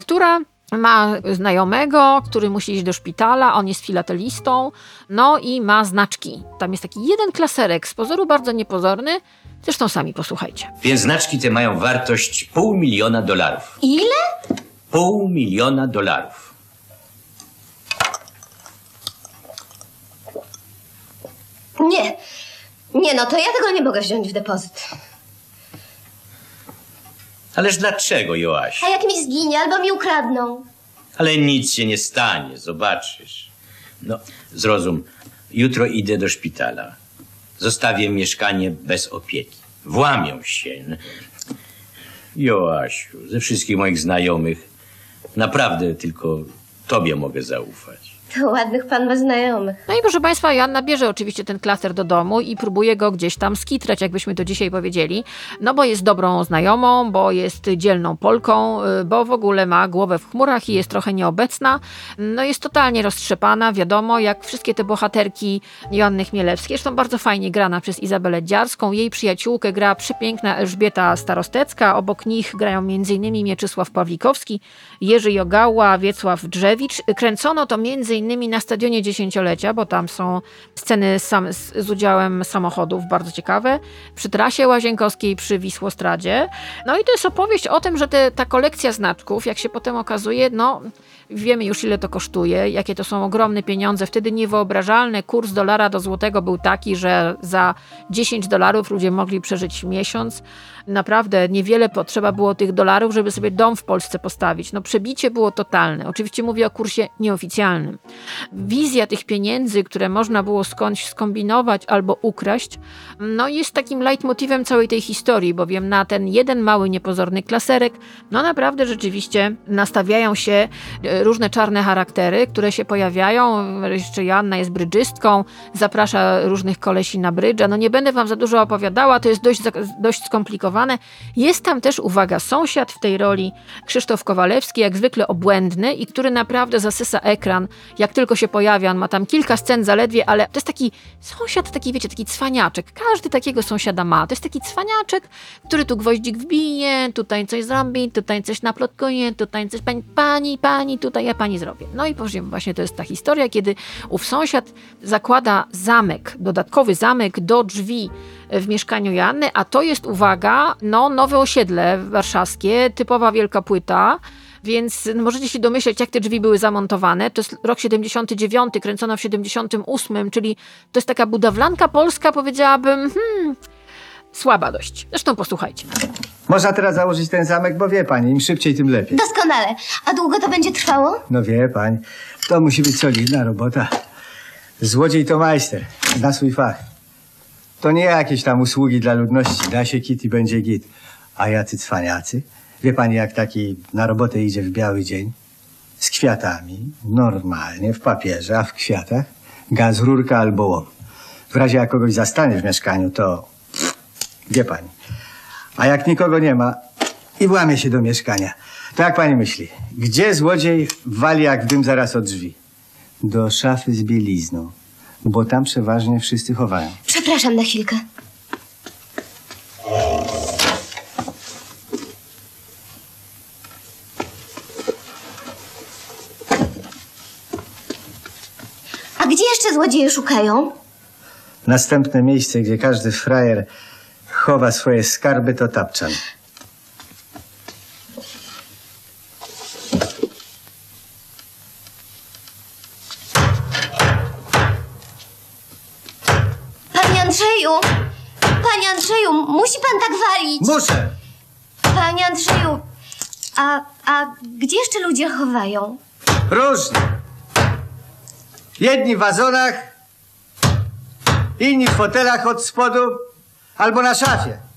która ma znajomego, który musi iść do szpitala, on jest filatelistą, no i ma znaczki. Tam jest taki jeden klaserek, z pozoru bardzo niepozorny, zresztą sami posłuchajcie. Więc znaczki te mają wartość pół miliona dolarów. Ile? Pół miliona dolarów. Nie. Nie, no to ja tego nie mogę wziąć w depozyt. Ależ dlaczego, Joaś? A jak mi zginie albo mi ukradną? Ale nic się nie stanie, zobaczysz. No, zrozum. Jutro idę do szpitala. Zostawię mieszkanie bez opieki. Włamią się. Joasiu, ze wszystkich moich znajomych naprawdę tylko tobie mogę zaufać. To ładnych pan znajomych. No i proszę Państwa, Joanna bierze oczywiście ten klaser do domu i próbuje go gdzieś tam skitrać, jakbyśmy to dzisiaj powiedzieli. No bo jest dobrą znajomą, bo jest dzielną Polką, y, bo w ogóle ma głowę w chmurach i jest trochę nieobecna. No jest totalnie roztrzepana, wiadomo, jak wszystkie te bohaterki Joanny Chmielewskiej. Zresztą bardzo fajnie grana przez Izabelę Dziarską. Jej przyjaciółkę gra przepiękna Elżbieta Starostecka. Obok nich grają m.in. Mieczysław Pawlikowski, Jerzy Jogała, Wiecław Drzewicz. Kręcono to m.in. na stadionie dziesięciolecia, bo tam są sceny sam, z, z udziałem samochodów bardzo ciekawe, przy trasie łazienkowskiej, przy Wisłostradzie. No i to jest opowieść o tym, że te, ta kolekcja znaczków, jak się potem okazuje, no wiemy już ile to kosztuje, jakie to są ogromne pieniądze, wtedy niewyobrażalne. Kurs dolara do złotego był taki, że za 10 dolarów ludzie mogli przeżyć miesiąc. Naprawdę niewiele potrzeba było tych dolarów, żeby sobie dom w Polsce postawić. No przebicie było totalne. Oczywiście mówię o kursie nieoficjalnym. Wizja tych pieniędzy, które można było skądś skombinować albo ukraść, no jest takim leitmotywem całej tej historii, bowiem na ten jeden mały, niepozorny klaserek, no naprawdę rzeczywiście nastawiają się e, różne czarne charaktery, które się pojawiają. Jeszcze Joanna jest brydżystką, zaprasza różnych kolesi na brydża. No nie będę wam za dużo opowiadała, to jest dość, dość skomplikowane. Jest tam też, uwaga, sąsiad w tej roli, Krzysztof Kowalewski, jak zwykle obłędny i który naprawdę zasysa ekran, jak tylko się pojawia. On ma tam kilka scen zaledwie, ale to jest taki sąsiad, taki wiecie, taki cwaniaczek. Każdy takiego sąsiada ma. To jest taki cwaniaczek, który tu gwoździk wbije, tutaj coś zrobi, tutaj coś naplotkuje, tutaj coś pani, pani, pani, tutaj ja pani zrobię. No i właśnie to jest ta historia, kiedy ów sąsiad zakłada zamek, dodatkowy zamek do drzwi w mieszkaniu Janny, a to jest, uwaga, no nowe osiedle warszawskie, typowa wielka płyta, więc no, możecie się domyśleć, jak te drzwi były zamontowane. To jest rok 79, kręcono w 78, czyli to jest taka budowlanka polska, powiedziałabym, hmm, słaba dość. Zresztą posłuchajcie. Można teraz założyć ten zamek, bo wie pani, im szybciej, tym lepiej. Doskonale. A długo to będzie trwało? No wie pani, to musi być solidna robota. Złodziej to majster, zna swój fach. To nie jakieś tam usługi dla ludności, da się kit i będzie git. A jacy cwaniacy? Wie pani, jak taki na robotę idzie w biały dzień? Z kwiatami, normalnie, w papierze, a w kwiatach gaz, rurka albo łom. W razie jak kogoś zastanie w mieszkaniu, to wie pani a jak nikogo nie ma i włamie się do mieszkania. To jak pani myśli, gdzie złodziej wali jak w dym zaraz od drzwi? Do szafy z bielizną, bo tam przeważnie wszyscy chowają. Przepraszam na chwilkę. A gdzie jeszcze złodzieje szukają? Następne miejsce, gdzie każdy frajer chowa swoje skarby, to tapczan. Panie Andrzeju! Panie Andrzeju, musi pan tak walić! Muszę! Panie Andrzeju, a, a gdzie jeszcze ludzie chowają? Różnie. Jedni w wazonach, inni w fotelach od spodu albo na szafie.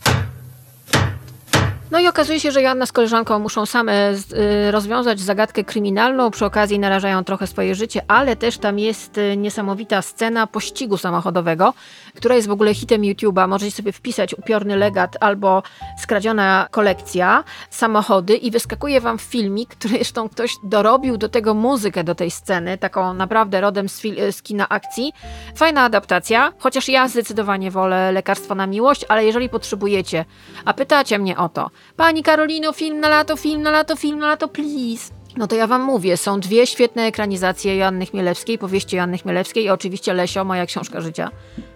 No i okazuje się, że Joanna z koleżanką muszą same z- y, rozwiązać zagadkę kryminalną, przy okazji narażają trochę swoje życie, ale też tam jest y, niesamowita scena pościgu samochodowego, która jest w ogóle hitem YouTube'a. Możecie sobie wpisać upiorny legat albo skradziona kolekcja, samochody i wyskakuje wam filmik, który zresztą ktoś dorobił do tego muzykę do tej sceny, taką naprawdę rodem z, z kina akcji. Fajna adaptacja, chociaż ja zdecydowanie wolę lekarstwo na miłość, ale jeżeli potrzebujecie, a pytacie mnie o to, Pani Karolino, film na lato, film na lato, film na lato, please. No to ja wam mówię, są dwie świetne ekranizacje Joanny Chmielewskiej, powieści Joanny Chmielewskiej i oczywiście Lesio, moja książka życia.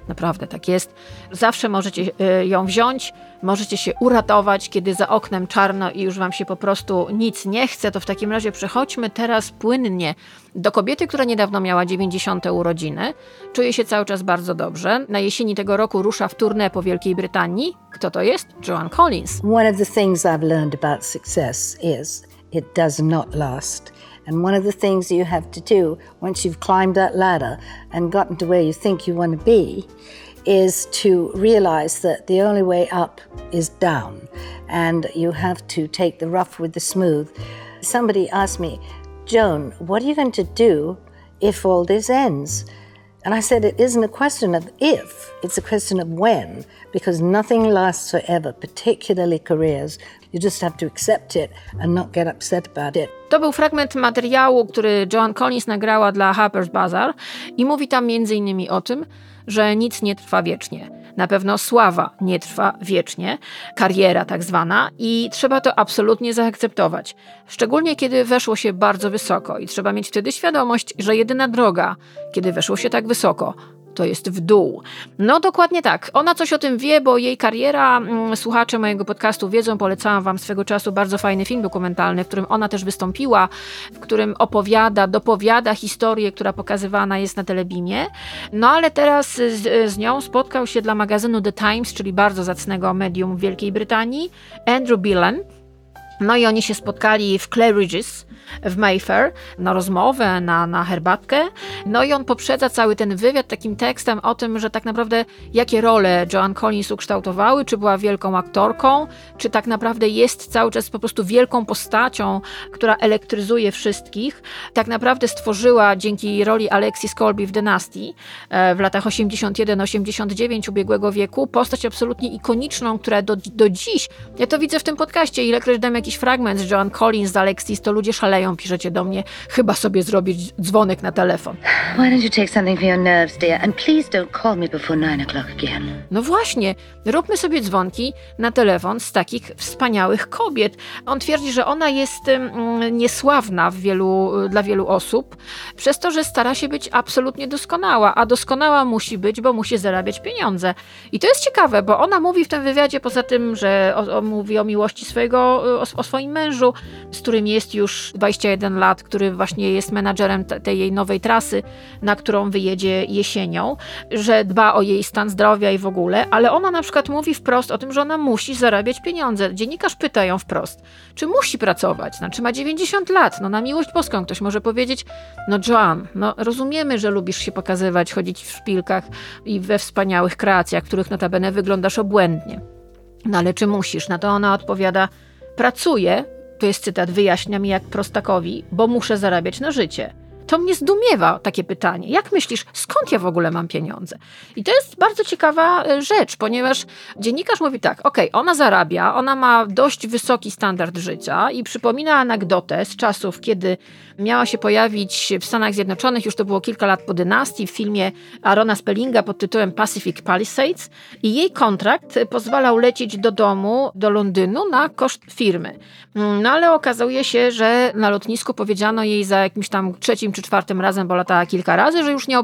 Naprawdę tak jest. Zawsze możecie y, ją wziąć, możecie się uratować, kiedy za oknem czarno i już wam się po prostu nic nie chce, to w takim razie przechodźmy teraz płynnie do kobiety, która niedawno miała 90. urodziny. Czuje się cały czas bardzo dobrze. Na jesieni tego roku rusza w tournée po Wielkiej Brytanii. Kto to jest? Joan Collins. One of the things I've learned about success is it does not last. And one of the things you have to do once you've climbed that ladder and gotten to where you think you want to be is to realize that the only way up is down. And you have to take the rough with the smooth. Somebody asked me, Joan, what are you going to do if all this ends? And I said, it isn't a question of if, it's a question of when, because nothing lasts forever, particularly careers. You just have to accept it and not get upset about it. To był fragment materiału, który Joan Collins nagrała dla Harper's Bazaar i mówi tam innymi o tym, że nic nie trwa wiecznie. Na pewno sława nie trwa wiecznie, kariera tak zwana i trzeba to absolutnie zaakceptować. Szczególnie kiedy weszło się bardzo wysoko i trzeba mieć wtedy świadomość, że jedyna droga, kiedy weszło się tak wysoko, to jest w dół. No dokładnie tak. Ona coś o tym wie, bo jej kariera, mm, słuchacze mojego podcastu wiedzą, polecałam wam swego czasu bardzo fajny film dokumentalny, w którym ona też wystąpiła, w którym opowiada, dopowiada historię, która pokazywana jest na telebimie. No ale teraz z, z nią spotkał się dla magazynu The Times, czyli bardzo zacnego medium w Wielkiej Brytanii, Andrew Billen. No i oni się spotkali w Claridge's w Mayfair na rozmowę, na, na herbatkę. No i on poprzedza cały ten wywiad takim tekstem o tym, że tak naprawdę jakie role Joan Collins ukształtowały, czy była wielką aktorką, czy tak naprawdę jest cały czas po prostu wielką postacią, która elektryzuje wszystkich. Tak naprawdę stworzyła dzięki roli Alexis Colby w Dynastii e, w latach 81-89 ubiegłego wieku postać absolutnie ikoniczną, która do, do dziś, ja to widzę w tym podcaście, ilekroć dam jakiś fragment z Joan Collins, z Alexis, to ludzie szaleją, piszecie do mnie, chyba sobie zrobić dzwonek na telefon. Why don't you take something for your nerves, dear? And please don't call me before nine o'clock again. No właśnie, róbmy sobie dzwonki na telefon z takich wspaniałych kobiet. On twierdzi, że ona jest mm, niesławna w wielu, dla wielu osób, przez to, że stara się być absolutnie doskonała, a doskonała musi być, bo musi zarabiać pieniądze. I to jest ciekawe, bo ona mówi w tym wywiadzie, poza tym, że o, o, mówi o miłości swojego, o, o swoim mężu, z którym jest już 21 lat, który właśnie jest menadżerem te- tej jej nowej trasy, na którą wyjedzie jesienią, że dba o jej stan zdrowia i w ogóle, ale ona na przykład mówi wprost o tym, że ona musi zarabiać pieniądze. Dziennikarz pyta ją wprost, czy musi pracować, znaczy ma 90 lat, no na miłość boską ktoś może powiedzieć, no Joan, no rozumiemy, że lubisz się pokazywać, chodzić w szpilkach i we wspaniałych kreacjach, których notabene wyglądasz obłędnie. No ale czy musisz? Na to ona odpowiada, pracuję, to jest cytat, wyjaśnia mi jak prostakowi, bo muszę zarabiać na życie. To mnie zdumiewa takie pytanie. Jak myślisz, skąd ja w ogóle mam pieniądze? I to jest bardzo ciekawa e, rzecz, ponieważ dziennikarz mówi tak, okej, ona zarabia, ona ma dość wysoki standard życia i przypomina anegdotę z czasów, kiedy miała się pojawić w Stanach Zjednoczonych, już to było kilka lat po dynastii, w filmie Arona Spellinga pod tytułem Pacific Palisades i jej kontrakt pozwalał lecieć do domu, do Londynu na koszt firmy. Mm, No ale okazuje się, że na lotnisku powiedziano jej za jakimś tam trzecim czy czwartym razem, bo latała kilka razy, że już nie,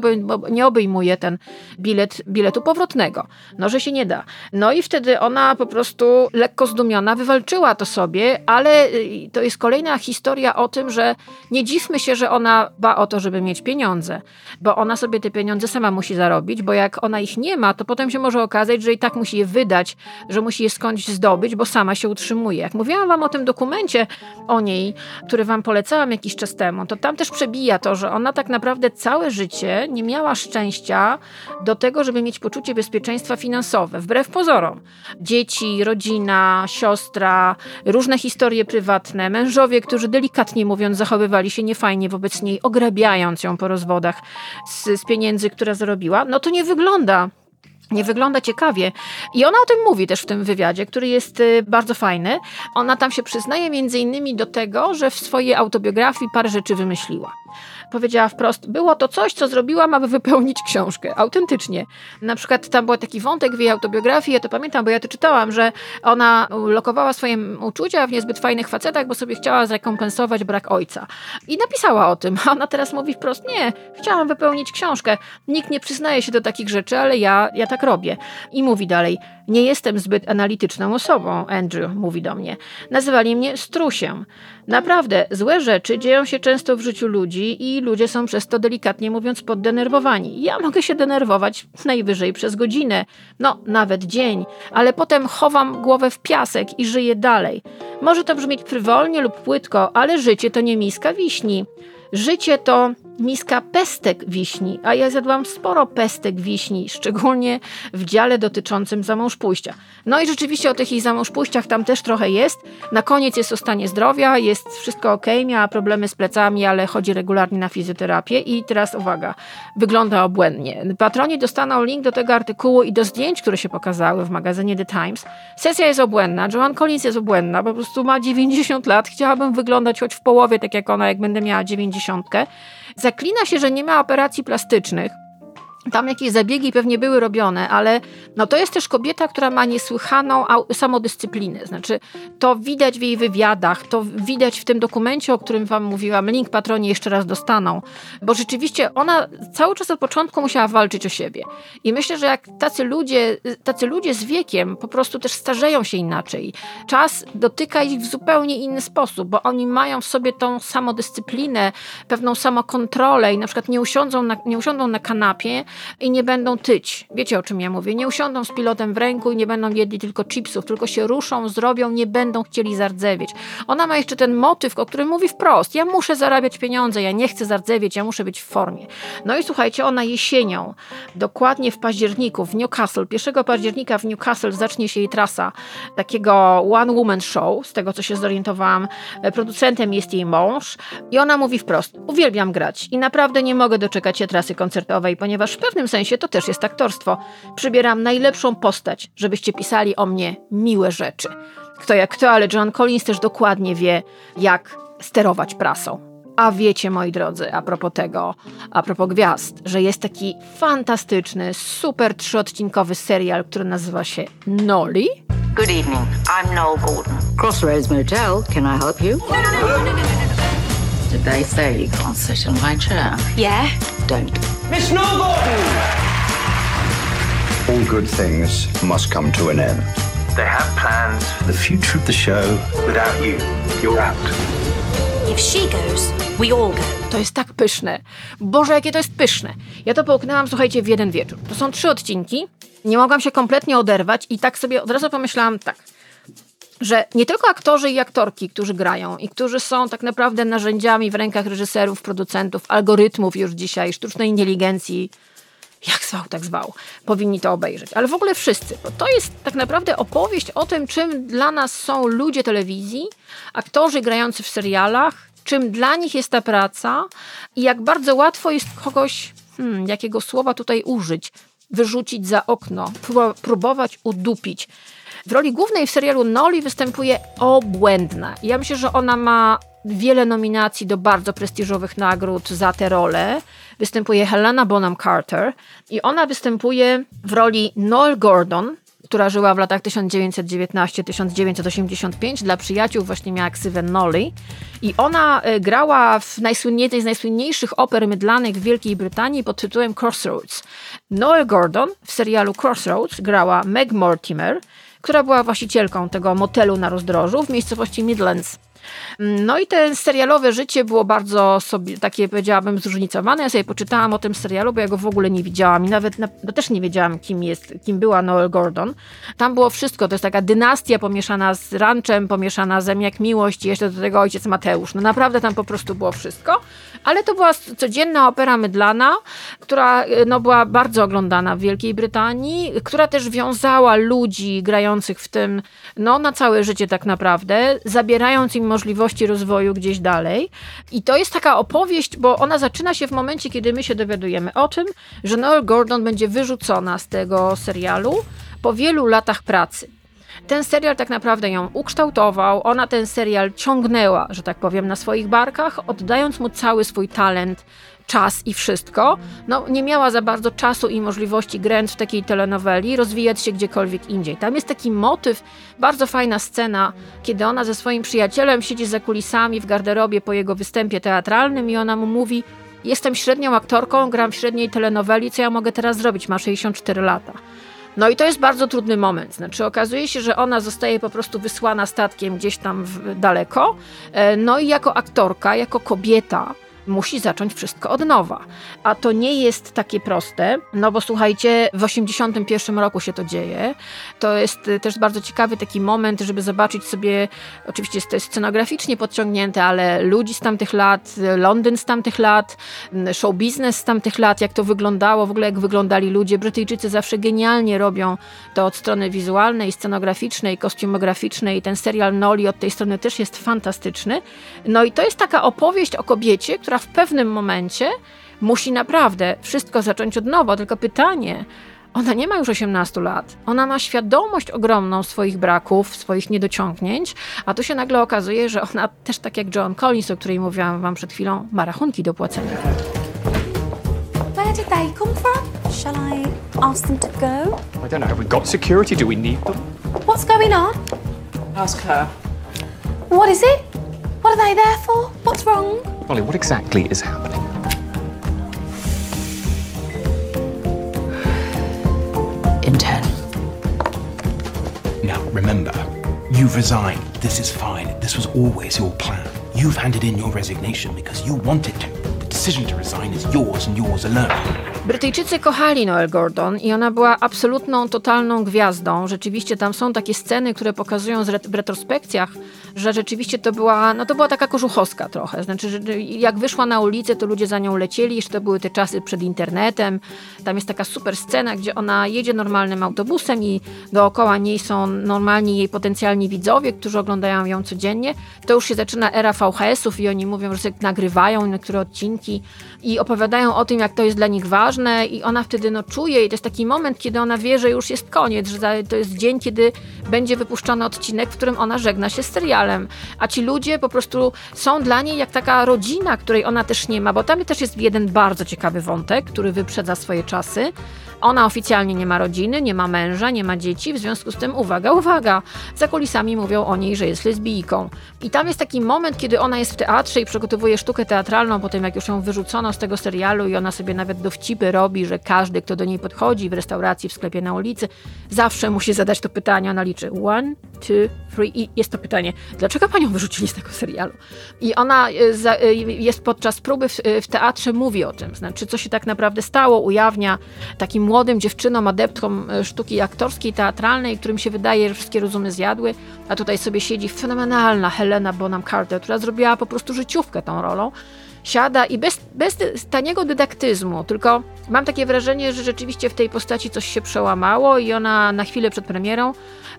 nie obejmuje ten bilet, biletu powrotnego. No, że się nie da. No i wtedy ona po prostu lekko zdumiona wywalczyła to sobie, ale y, to jest kolejna historia o tym, że nie dziwmy się, że ona dba o to, żeby mieć pieniądze, bo ona sobie te pieniądze sama musi zarobić, bo jak ona ich nie ma, to potem się może okazać, że i tak musi je wydać, że musi je skądś zdobyć, bo sama się utrzymuje. Jak mówiłam wam o tym dokumencie o niej, który wam polecałam jakiś czas temu, to tam też przebija to, że ona tak naprawdę całe życie nie miała szczęścia do tego, żeby mieć poczucie bezpieczeństwa finansowe, wbrew pozorom. Dzieci, rodzina, siostra, różne historie prywatne, mężowie, którzy delikatnie mówiąc zachowywali się niefajnie wobec niej, ograbiając ją po rozwodach z, z pieniędzy, które zarobiła, no to nie wygląda nie wygląda ciekawie. I ona o tym mówi też w tym wywiadzie, który jest y, bardzo fajny. Ona tam się przyznaje między innymi do tego, że w swojej autobiografii parę rzeczy wymyśliła. Powiedziała wprost, było to coś, co zrobiłam, aby wypełnić książkę. Autentycznie. Na przykład tam był taki wątek w jej autobiografii, ja to pamiętam, bo ja to czytałam, że ona lokowała swoje uczucia w niezbyt fajnych facetach, bo sobie chciała zrekompensować brak ojca. I napisała o tym. A ona teraz mówi wprost, nie, chciałam wypełnić książkę. Nikt nie przyznaje się do takich rzeczy, ale ja, ja tak robię. I mówi dalej, nie jestem zbyt analityczną osobą, Andrew mówi do mnie. Nazywali mnie strusiem. Naprawdę, złe rzeczy dzieją się często w życiu ludzi i ludzie są przez to delikatnie mówiąc poddenerwowani. Ja mogę się denerwować najwyżej przez godzinę, no nawet dzień, ale potem chowam głowę w piasek i żyję dalej. Może to brzmieć frywolnie lub płytko, ale życie to nie miska wiśni. Życie to miska pestek wiśni, a ja zjadłam sporo pestek wiśni, szczególnie w dziale dotyczącym zamążpójścia. No i rzeczywiście o tych jej zamążpójściach tam też trochę jest. Na koniec jest o stanie zdrowia, jest wszystko ok, miała problemy z plecami, ale chodzi regularnie na fizjoterapię i teraz uwaga, wygląda obłędnie. Patroni dostaną link do tego artykułu i do zdjęć, które się pokazały w magazynie The Times. Sesja jest obłędna, Joan Collins jest obłędna, po prostu ma 90 lat, chciałabym wyglądać choć w połowie tak jak ona, jak będę miała 90. Zaklina się, że nie ma operacji plastycznych. Tam jakieś zabiegi pewnie były robione, ale no to jest też kobieta, która ma niesłychaną samodyscyplinę. Znaczy, to widać w jej wywiadach, to widać w tym dokumencie, o którym wam mówiłam. Link patroni jeszcze raz dostaną, bo rzeczywiście ona cały czas od początku musiała walczyć o siebie. I myślę, że jak tacy ludzie, tacy ludzie z wiekiem po prostu też starzeją się inaczej. Czas dotyka ich w zupełnie inny sposób, bo oni mają w sobie tą samodyscyplinę, pewną samokontrolę i na przykład nie usiądą na, nie usiądą na kanapie i nie będą tyć. Wiecie o czym ja mówię? Nie usiądą z pilotem w ręku i nie będą jedli tylko chipsów, tylko się ruszą, zrobią, nie będą chcieli zardzewieć. Ona ma jeszcze ten motyw, o którym mówi wprost. Ja muszę zarabiać pieniądze, ja nie chcę zardzewieć, ja muszę być w formie. No i słuchajcie, ona jesienią, dokładnie w październiku w Newcastle, 1 października w Newcastle zacznie się jej trasa takiego one woman show, z tego co się zorientowałam. Producentem jest jej mąż i ona mówi wprost, uwielbiam grać i naprawdę nie mogę doczekać się trasy koncertowej, ponieważ pewnym sensie to też jest aktorstwo. Przybieram najlepszą postać, żebyście pisali o mnie miłe rzeczy. Kto jak kto, ale John Collins też dokładnie wie, jak sterować prasą. A wiecie, moi drodzy, a propos tego, a propos gwiazd, że jest taki fantastyczny, super trzyodcinkowy serial, który nazywa się Nolly. Good evening. I'm Noel Gordon. Crossroads Motel. Can I help you? Did they say you can't sit in my chair? Yeah. Don't. Miss Norgorton! All good things must come to an end. They have plans for the future of the show. Without you, you're out. If she goes, we all go. To jest tak pyszne. Boże, jakie to jest pyszne. Ja to połknęłam, słuchajcie, w jeden wieczór. To są trzy odcinki. Nie mogłam się kompletnie oderwać i tak sobie od razu pomyślałam tak, że nie tylko aktorzy i aktorki, którzy grają i którzy są tak naprawdę narzędziami w rękach reżyserów, producentów, algorytmów już dzisiaj, sztucznej inteligencji, jak zwał, tak zwał, powinni to obejrzeć. Ale w ogóle wszyscy, bo to jest tak naprawdę opowieść o tym, czym dla nas są ludzie telewizji, aktorzy grający w serialach, czym dla nich jest ta praca i jak bardzo łatwo jest kogoś, hmm, jakiego słowa tutaj użyć, wyrzucić za okno, próbować udupić. W roli głównej w serialu Noli występuje obłędna. Ja myślę, że ona ma wiele nominacji do bardzo prestiżowych nagród za tę rolę. Występuje Helena Bonham Carter i ona występuje w roli Noel Gordon, która żyła w latach 1919-1985. Dla przyjaciół właśnie miała ksywę Nolly. I ona e, grała w najsłynniejszej z najsłynniejszych oper mydlanych w Wielkiej Brytanii pod tytułem Crossroads. Noel Gordon w serialu Crossroads grała Meg Mortimer, która była właścicielką tego motelu na rozdrożu w miejscowości Midlands. No i te serialowe życie było bardzo sobie takie, powiedziałabym, zróżnicowane. Ja sobie poczytałam o tym serialu, bo ja go w ogóle nie widziałam i nawet na, no też nie wiedziałam, kim jest, kim była Noel Gordon. Tam było wszystko. To jest taka dynastia pomieszana z ranchem, pomieszana z jak miłość i jeszcze do tego ojciec Mateusz. No naprawdę tam po prostu było wszystko. Ale to była codzienna opera mydlana, która no, była bardzo oglądana w Wielkiej Brytanii, która też wiązała ludzi grających w tym no, na całe życie tak naprawdę, zabierając im możliwości rozwoju gdzieś dalej. I to jest taka opowieść, bo ona zaczyna się w momencie, kiedy my się dowiadujemy o tym, że Noel Gordon będzie wyrzucona z tego serialu po wielu latach pracy. Ten serial tak naprawdę ją ukształtował, ona ten serial ciągnęła, że tak powiem, na swoich barkach, oddając mu cały swój talent, czas i wszystko. No, nie miała za bardzo czasu i możliwości grając w takiej telenoweli rozwijać się gdziekolwiek indziej. Tam jest taki motyw, bardzo fajna scena, kiedy ona ze swoim przyjacielem siedzi za kulisami w garderobie po jego występie teatralnym i ona mu mówi jestem średnią aktorką, gram w średniej telenoweli, co ja mogę teraz zrobić? Ma 64 lata. No i to jest bardzo trudny moment. Znaczy, okazuje się, że ona zostaje po prostu wysłana statkiem gdzieś tam daleko. E, no i jako aktorka, jako kobieta, musi zacząć wszystko od nowa. A to nie jest takie proste, no bo słuchajcie, w 81 roku się to dzieje. To jest y, też bardzo ciekawy taki moment, żeby zobaczyć sobie, oczywiście to jest scenograficznie podciągnięte, ale ludzi z tamtych lat, Londyn z tamtych lat, mm, show business z tamtych lat, jak to wyglądało, w ogóle jak wyglądali ludzie. Brytyjczycy zawsze genialnie robią to od strony wizualnej, scenograficznej, kostiumograficznej. Ten serial Noli od tej strony też jest fantastyczny. No i to jest taka opowieść o kobiecie, która która w pewnym momencie musi naprawdę wszystko zacząć od nowa. Tylko pytanie, ona nie ma już 18 lat. Ona ma świadomość ogromną swoich braków, swoich niedociągnięć, a tu się nagle okazuje, że ona też tak jak John Collins, o której mówiłam wam przed chwilą, ma rachunki do płacenia. Where did they come from? Shall I ask them to go? I don't know. Have we got security? Do we need them? What's going on? Ask her. What is it? What are they there for? What's wrong? Molly, what exactly is happening? In ten. Now, remember, you've resigned. This is fine. This was always your plan. You've handed in your resignation because you wanted to. The decision to resign is yours and yours alone. Brytyjczycy kochali Noel Gordon i ona była absolutną, totalną gwiazdą. Rzeczywiście tam są takie sceny, które pokazują w retrospekcjach, że rzeczywiście to była, no to była taka kożuchowska trochę. Znaczy, że jak wyszła na ulicę, to ludzie za nią lecieli, jeszcze to były te czasy przed internetem. Tam jest taka super scena, gdzie ona jedzie normalnym autobusem i dookoła niej są normalni jej potencjalni widzowie, którzy oglądają ją codziennie. To już się zaczyna era VHS-ów i oni mówią, że nagrywają niektóre odcinki i opowiadają o tym, jak to jest dla nich ważne i ona wtedy no, czuje i to jest taki moment, kiedy ona wie, że już jest koniec, że to jest dzień, kiedy będzie wypuszczony odcinek, w którym ona żegna się z serialem. A ci ludzie po prostu są dla niej jak taka rodzina, której ona też nie ma, bo tam też jest jeden bardzo ciekawy wątek, który wyprzedza swoje czasy. Ona oficjalnie nie ma rodziny, nie ma męża, nie ma dzieci, w związku z tym uwaga, uwaga, za kulisami mówią o niej, że jest lesbijką. I tam jest taki moment, kiedy ona jest w teatrze i przygotowuje sztukę teatralną po tym, jak już ją wyrzucono z tego serialu i ona sobie nawet dowcipy robi, że każdy, kto do niej podchodzi w restauracji, w sklepie na ulicy, zawsze musi zadać to pytanie, ona liczy one, two, three i jest to pytanie, dlaczego panią wyrzucili z tego serialu? I ona e, e, jest podczas próby w teatrze, mówi o tym, znaczy co się tak naprawdę stało, ujawnia taki młodym dziewczynom, adeptkom e, sztuki aktorskiej, teatralnej, którym się wydaje, że wszystkie rozumy zjadły, a tutaj sobie siedzi fenomenalna Helena Bonham Carter, która zrobiła po prostu życiówkę tą rolą siada i bez, bez taniego dydaktyzmu, tylko mam takie wrażenie, że rzeczywiście w tej postaci coś się przełamało i ona na chwilę przed premierą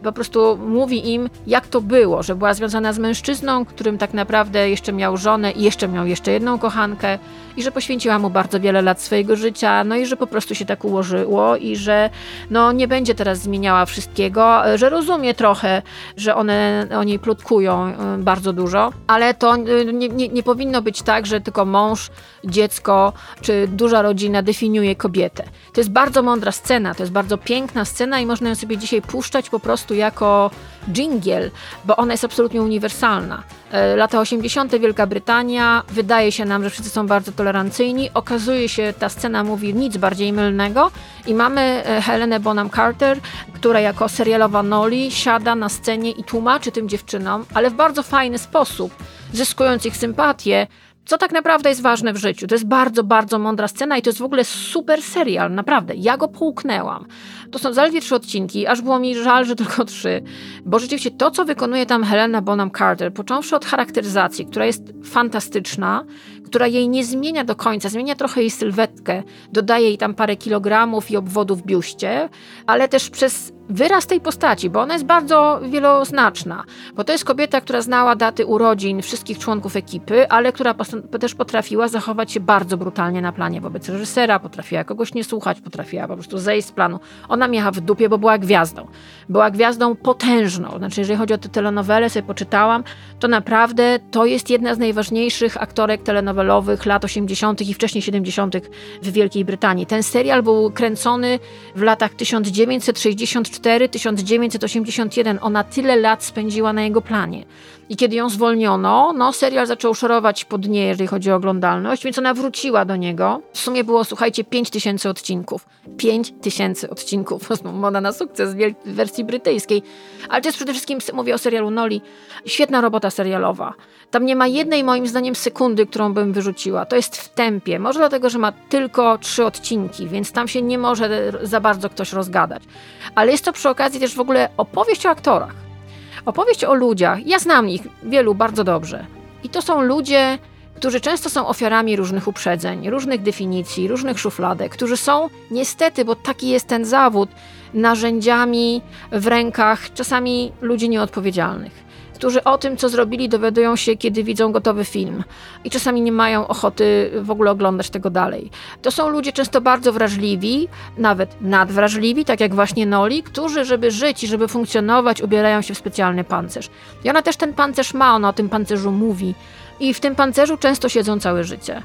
po prostu mówi im, jak to było, że była związana z mężczyzną, którym tak naprawdę jeszcze miał żonę i jeszcze miał jeszcze jedną kochankę i że poświęciła mu bardzo wiele lat swojego życia, no i że po prostu się tak ułożyło i że no nie będzie teraz zmieniała wszystkiego, że rozumie trochę, że one o niej plotkują y, bardzo dużo, ale to y, nie, nie, nie powinno być tak, że tylko tylko mąż, dziecko czy duża rodzina definiuje kobietę. To jest bardzo mądra scena, to jest bardzo piękna scena i można ją sobie dzisiaj puszczać po prostu jako dżingiel, bo ona jest absolutnie uniwersalna. E, Lata 80. Wielka Brytania, wydaje się nam, że wszyscy są bardzo tolerancyjni. Okazuje się, ta scena mówi nic bardziej mylnego i mamy e, Helenę Bonham Carter, która jako serialowa Noli siada na scenie i tłumaczy tym dziewczynom, ale w bardzo fajny sposób, zyskując ich sympatię, co tak naprawdę jest ważne w życiu. To jest bardzo, bardzo mądra scena i to jest w ogóle super serial, naprawdę. Ja go połknęłam. To są zaledwie trzy odcinki, aż było mi żal, że tylko trzy, bo rzeczywiście to, co wykonuje tam Helena Bonham Carter, począwszy od charakteryzacji, która jest fantastyczna, która jej nie zmienia do końca, zmienia trochę jej sylwetkę, dodaje jej tam parę kilogramów i obwodów w biuście, ale też przez wyraz tej postaci, bo ona jest bardzo wieloznaczna, bo to jest kobieta, która znała daty urodzin wszystkich członków ekipy, ale która też potrafiła zachować się bardzo brutalnie na planie wobec reżysera, potrafiła kogoś nie słuchać, potrafiła po prostu zejść z planu. Ona miała w dupie, bo była gwiazdą. Była gwiazdą potężną. Znaczy, jeżeli chodzi o te telenowele, sobie poczytałam, to naprawdę to jest jedna z najważniejszych aktorek telenowelowych lat 80. i wcześniej 70. w Wielkiej Brytanii. Ten serial był kręcony w latach 1964-1981. Ona tyle lat spędziła na jego planie. I kiedy ją zwolniono, no serial zaczął szorować po dnie, jeżeli chodzi o oglądalność, więc ona wróciła do niego. W sumie było, słuchajcie, 5 tysięcy odcinków. 5 tysięcy odcinków. Moda na sukces w wersji brytyjskiej. Ale to jest przede wszystkim, mówię o serialu Noli, świetna robota serialowa. Tam nie ma jednej, moim zdaniem, sekundy, którą bym wyrzuciła. To jest w tempie. Może dlatego, że ma tylko trzy odcinki, więc tam się nie może za bardzo ktoś rozgadać. Ale jest to przy okazji też w ogóle opowieść o aktorach. Opowieść o ludziach. Ja znam ich wielu bardzo dobrze. I to są ludzie, którzy często są ofiarami różnych uprzedzeń, różnych definicji, różnych szufladek, którzy są niestety, bo taki jest ten zawód, narzędziami w rękach czasami ludzi nieodpowiedzialnych. Którzy o tym, co zrobili, dowiadują się, kiedy widzą gotowy film i czasami nie mają ochoty w ogóle oglądać tego dalej. To są ludzie często bardzo wrażliwi, nawet nadwrażliwi, tak jak właśnie Noli, którzy, żeby żyć i żeby funkcjonować, ubierają się w specjalny pancerz. I ona też ten pancerz ma, ona o tym pancerzu mówi. I w tym pancerzu często siedzą całe życie.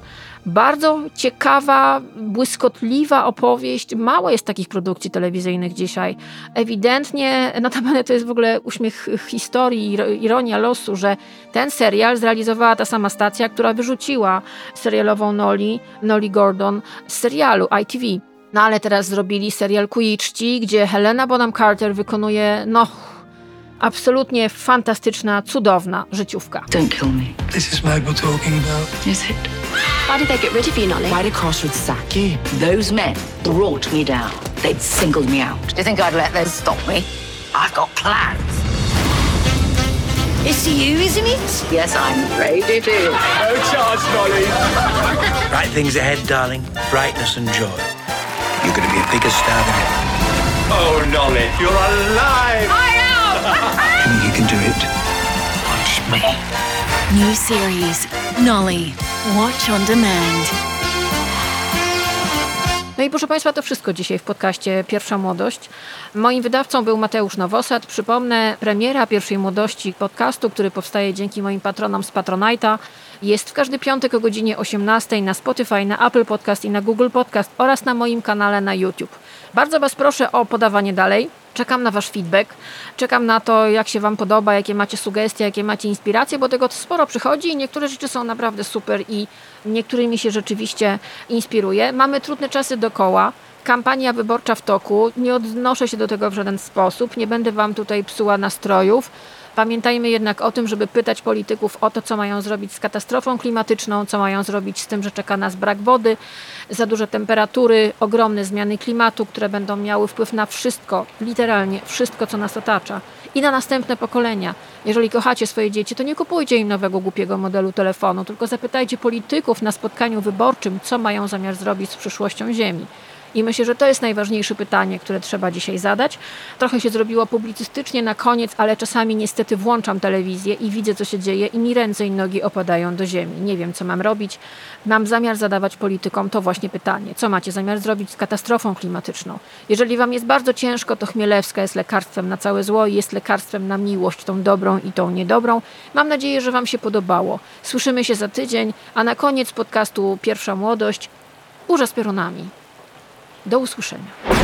Bardzo ciekawa, błyskotliwa opowieść. Mało jest takich produkcji telewizyjnych dzisiaj. Ewidentnie, notabene to jest w ogóle uśmiech historii, iro- ironia losu, że ten serial zrealizowała ta sama stacja, która wyrzuciła serialową Noli, Noli Gordon z serialu ITV. No ale teraz zrobili serial Ku jej czci, gdzie Helena Bonham Carter wykonuje, no, absolutnie fantastyczna, cudowna życiówka. Don't kill me. This is Meg we're talking about. Is it? Why did they get rid of you, Nolly? Why did Crossroads sack you? Those men brought me down. They'd singled me out. Do you think I'd let them stop me? I've got plans. It's you, isn't it? Yes, I'm ready to. No chance, Nolly. Bright things ahead, darling. Brightness and joy. You're going to be a bigger star than ever. Oh, Nolly, you're alive. I do it? Watch me. New series Nolly. Watch on demand. No i proszę Państwa, to wszystko dzisiaj w podcaście Pierwsza Młodość. Moim wydawcą był Mateusz Nowosad. Przypomnę, premiera Pierwszej Młodości podcastu, który powstaje dzięki moim patronom z Patronite'a, jest w każdy piątek o godzinie 18 na Spotify, na Apple Podcast i na Google Podcast oraz na moim kanale na YouTube. Bardzo Was proszę o podawanie dalej. Czekam na Wasz feedback. Czekam na to, jak się Wam podoba, jakie macie sugestie, jakie macie inspiracje, bo tego sporo przychodzi i niektóre rzeczy są naprawdę super i niektórymi się rzeczywiście inspiruje. Mamy trudne czasy dokoła. Kampania wyborcza w toku. Nie odnoszę się do tego w żaden sposób. Nie będę Wam tutaj psuła nastrojów. Pamiętajmy jednak o tym, żeby pytać polityków o to, co mają zrobić z katastrofą klimatyczną, co mają zrobić z tym, że czeka nas brak wody, za duże temperatury, ogromne zmiany klimatu, które będą miały wpływ na wszystko, literalnie wszystko, co nas otacza i na następne pokolenia. Jeżeli kochacie swoje dzieci, to nie kupujcie im nowego głupiego modelu telefonu, tylko zapytajcie polityków na spotkaniu wyborczym, co mają zamiar zrobić z przyszłością Ziemi. I myślę, że to jest najważniejsze pytanie, które trzeba dzisiaj zadać. Trochę się zrobiło publicystycznie na koniec, ale czasami niestety włączam telewizję i widzę, co się dzieje, i mi ręce i nogi opadają do ziemi. Nie wiem, co mam robić. Mam zamiar zadawać politykom to właśnie pytanie: co macie zamiar zrobić z katastrofą klimatyczną? Jeżeli wam jest bardzo ciężko, to Chmielewska jest lekarstwem na całe zło i jest lekarstwem na miłość, tą dobrą i tą niedobrą. Mam nadzieję, że wam się podobało. Słyszymy się za tydzień, a na koniec podcastu Pierwsza Młodość Burza z piorunami. Do usłyszenia.